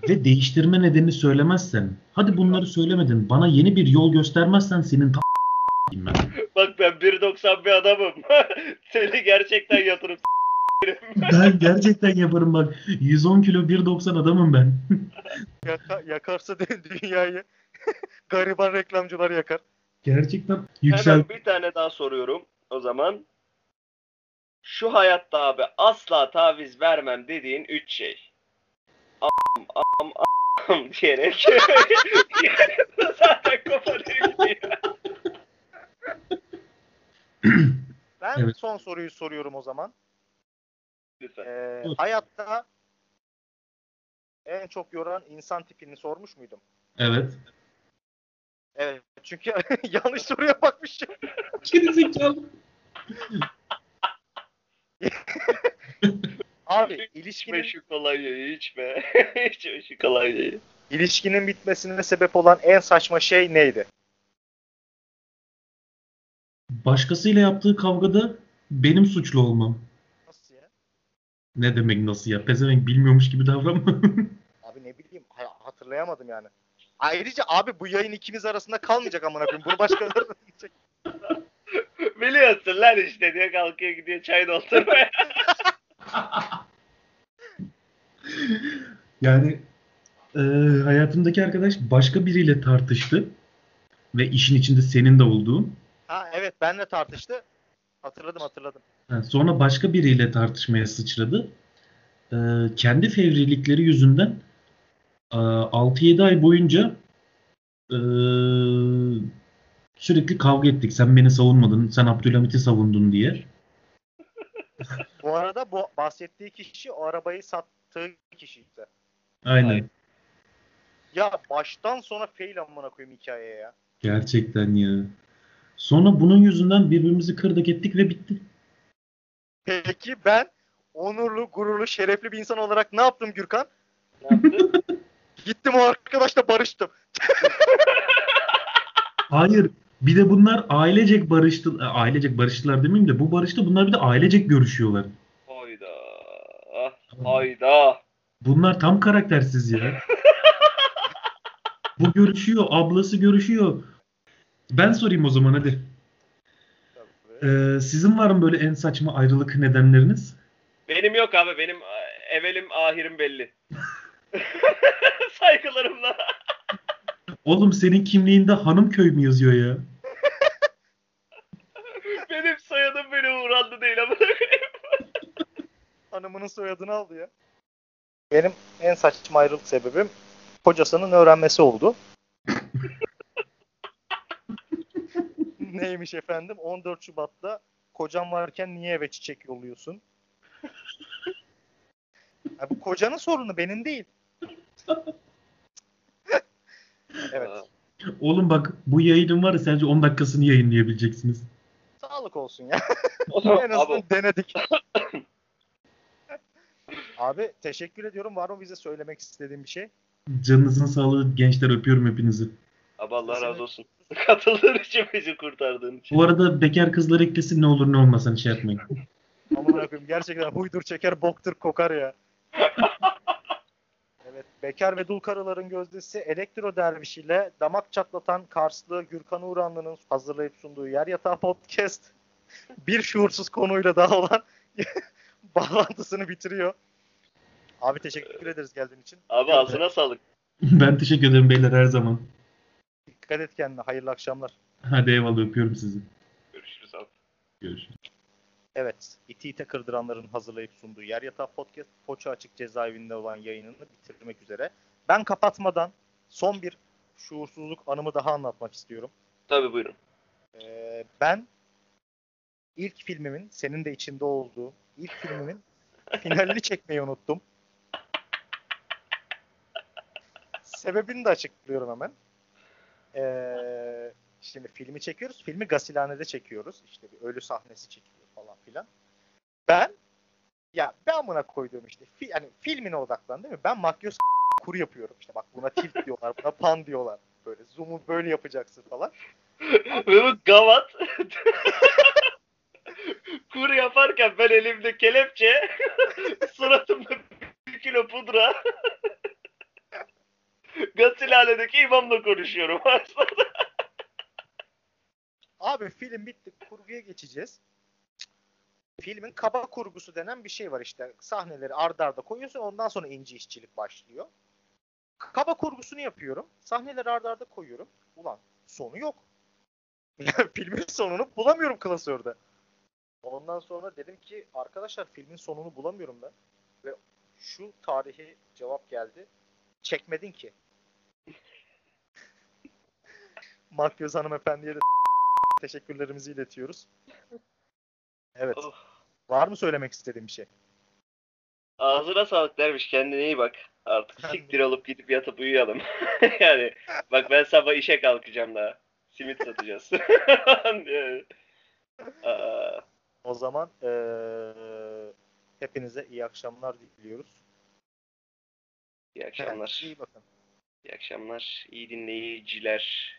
ve değiştirme nedenini söylemezsen hadi bunları söylemedin bana yeni bir yol göstermezsen senin ta- ben. Bak ben 1.90 bir adamım. Seni gerçekten yatırıp ben gerçekten yaparım bak 110 kilo 1.90 adamım ben. Yaka- yakarsa dünyayı gariban reklamcılar yakar. Gerçekten yüksel. Hemen bir tane daha soruyorum o zaman. Şu hayatta abi asla taviz vermem dediğin 3 şey. Am am am diyerek. zaten koparıyor. Ben Evet. son soruyu soruyorum o zaman. Lütfen. Ee, hayatta en çok yoran insan tipini sormuş muydum? Evet. Evet. Çünkü yanlış soruya bakmışım. Gerizekalı. Abi İçme ilişkinin, şu kolonyayı içme. içme şu kolonyayı. ilişkinin bitmesine sebep olan en saçma şey neydi? Başkasıyla yaptığı kavgada benim suçlu olmam. Ne demek nasıl ya? Pezevenk bilmiyormuş gibi davranma. Abi ne bileyim ha- hatırlayamadım yani. Ayrıca abi bu yayın ikimiz arasında kalmayacak amına koyayım. Bunu başkaları da dinleyecek. Biliyorsun lan işte diye kalkıyor gidiyor çay doldurmaya. Yani e, hayatımdaki arkadaş başka biriyle tartıştı ve işin içinde senin de olduğun. Ha evet benle tartıştı. Hatırladım hatırladım. Ha, Sonra başka biriyle tartışmaya sıçradı. E, kendi fevrilikleri yüzünden 6-7 ay boyunca e, sürekli kavga ettik. Sen beni savunmadın, sen Abdülhamit'i savundun diye. Bu arada bu bahsettiği kişi o arabayı sattığı kişiydi. Aynen. Ya baştan sona fail amına koyayım hikayeye ya. Gerçekten ya. Sonra bunun yüzünden birbirimizi kırdık ettik ve bitti. Peki ben onurlu, gururlu, şerefli bir insan olarak ne yaptım Gürkan? Ne yaptın? Gittim o arkadaşla barıştım. Hayır. Bir de bunlar ailecek barıştı, ailecek barıştılar demeyeyim de bu barışta bunlar bir de ailecek görüşüyorlar. Hayda. Ah, Hayda. Bunlar tam karaktersiz ya. Bu görüşüyor, ablası görüşüyor. Ben sorayım o zaman hadi. Ee, sizin var mı böyle en saçma ayrılık nedenleriniz? Benim yok abi. Benim e, evelim ahirim belli. Saygılarımla. Oğlum senin kimliğinde Hanımköy mü yazıyor ya? Benim soyadım beni uğrandı değil ama. Hanımının soyadını aldı ya. Benim en saçma ayrılık sebebim kocasının öğrenmesi oldu. Neymiş efendim? 14 Şubat'ta kocam varken niye eve çiçek yolluyorsun? Ya bu kocanın sorunu benim değil. Evet. Oğlum bak bu yayının var ya sadece 10 dakikasını yayınlayabileceksiniz. Sağlık olsun ya. O en azından abi, denedik. Abi teşekkür ediyorum. Var mı bize söylemek istediğin bir şey? Canınızın sağlığı gençler öpüyorum hepinizi. abi Allah razı olsun. Katıldığın için bizi kurtardığın için. Bu arada bekar kızlar eklesin ne olur ne olmaz hani şey yapmayın. Aman koyayım gerçekten huydur çeker boktur kokar ya. evet bekar ve dul karıların gözdesi Elektro Derviş ile damak çatlatan Karslı Gürkan Uğranlı'nın hazırlayıp sunduğu Yer Yatağı Podcast bir şuursuz konuyla daha olan bağlantısını bitiriyor. Abi teşekkür ederiz geldiğin için. Abi ağzına sağlık. ben teşekkür ederim beyler her zaman. Dikkat et kendine. Hayırlı akşamlar. Hadi eyvallah öpüyorum sizi. Görüşürüz abi. Görüşürüz. Evet, iti ite kırdıranların hazırlayıp sunduğu Yer Yatağı Podcast, Foça Açık Cezaevinde olan yayınını bitirmek üzere. Ben kapatmadan son bir şuursuzluk anımı daha anlatmak istiyorum. Tabii buyurun. Ee, ben ilk filmimin, senin de içinde olduğu ilk filmimin finalini çekmeyi unuttum. Sebebini de açıklıyorum hemen. Ee, şimdi filmi çekiyoruz. Filmi gasilhanede çekiyoruz. İşte bir ölü sahnesi çekiliyor falan filan. Ben ya ben buna koyduğum işte fi, yani filmine odaklan değil mi? Ben makyöz kur yapıyorum. İşte bak buna tilt diyorlar, buna pan diyorlar. Böyle zoom'u böyle yapacaksın falan. Ve bu gavat kur yaparken ben elimde kelepçe suratımda bir kilo pudra gasilhanedeki imamla konuşuyorum aslında. Abi film bitti. Kurguya geçeceğiz. Filmin kaba kurgusu denen bir şey var işte. Sahneleri ardarda arda koyuyorsun ondan sonra ince işçilik başlıyor. Kaba kurgusunu yapıyorum. Sahneleri ardarda arda koyuyorum. Ulan sonu yok. filmin sonunu bulamıyorum klasörde. Ondan sonra dedim ki arkadaşlar filmin sonunu bulamıyorum ben. Ve şu tarihi cevap geldi. Çekmedin ki. Makyöz hanımefendiye de teşekkürlerimizi iletiyoruz. Evet. Oh. Var mı söylemek istediğin bir şey? Ağzına sağlık dermiş kendine iyi bak. Artık siktir olup gidip yatıp uyuyalım. yani bak ben sabah işe kalkacağım daha. Simit satacağız. Yani, Aa, O zaman eee, hepinize iyi akşamlar diliyoruz. iyi akşamlar. İyi bakın. İyi akşamlar. İyi dinleyiciler.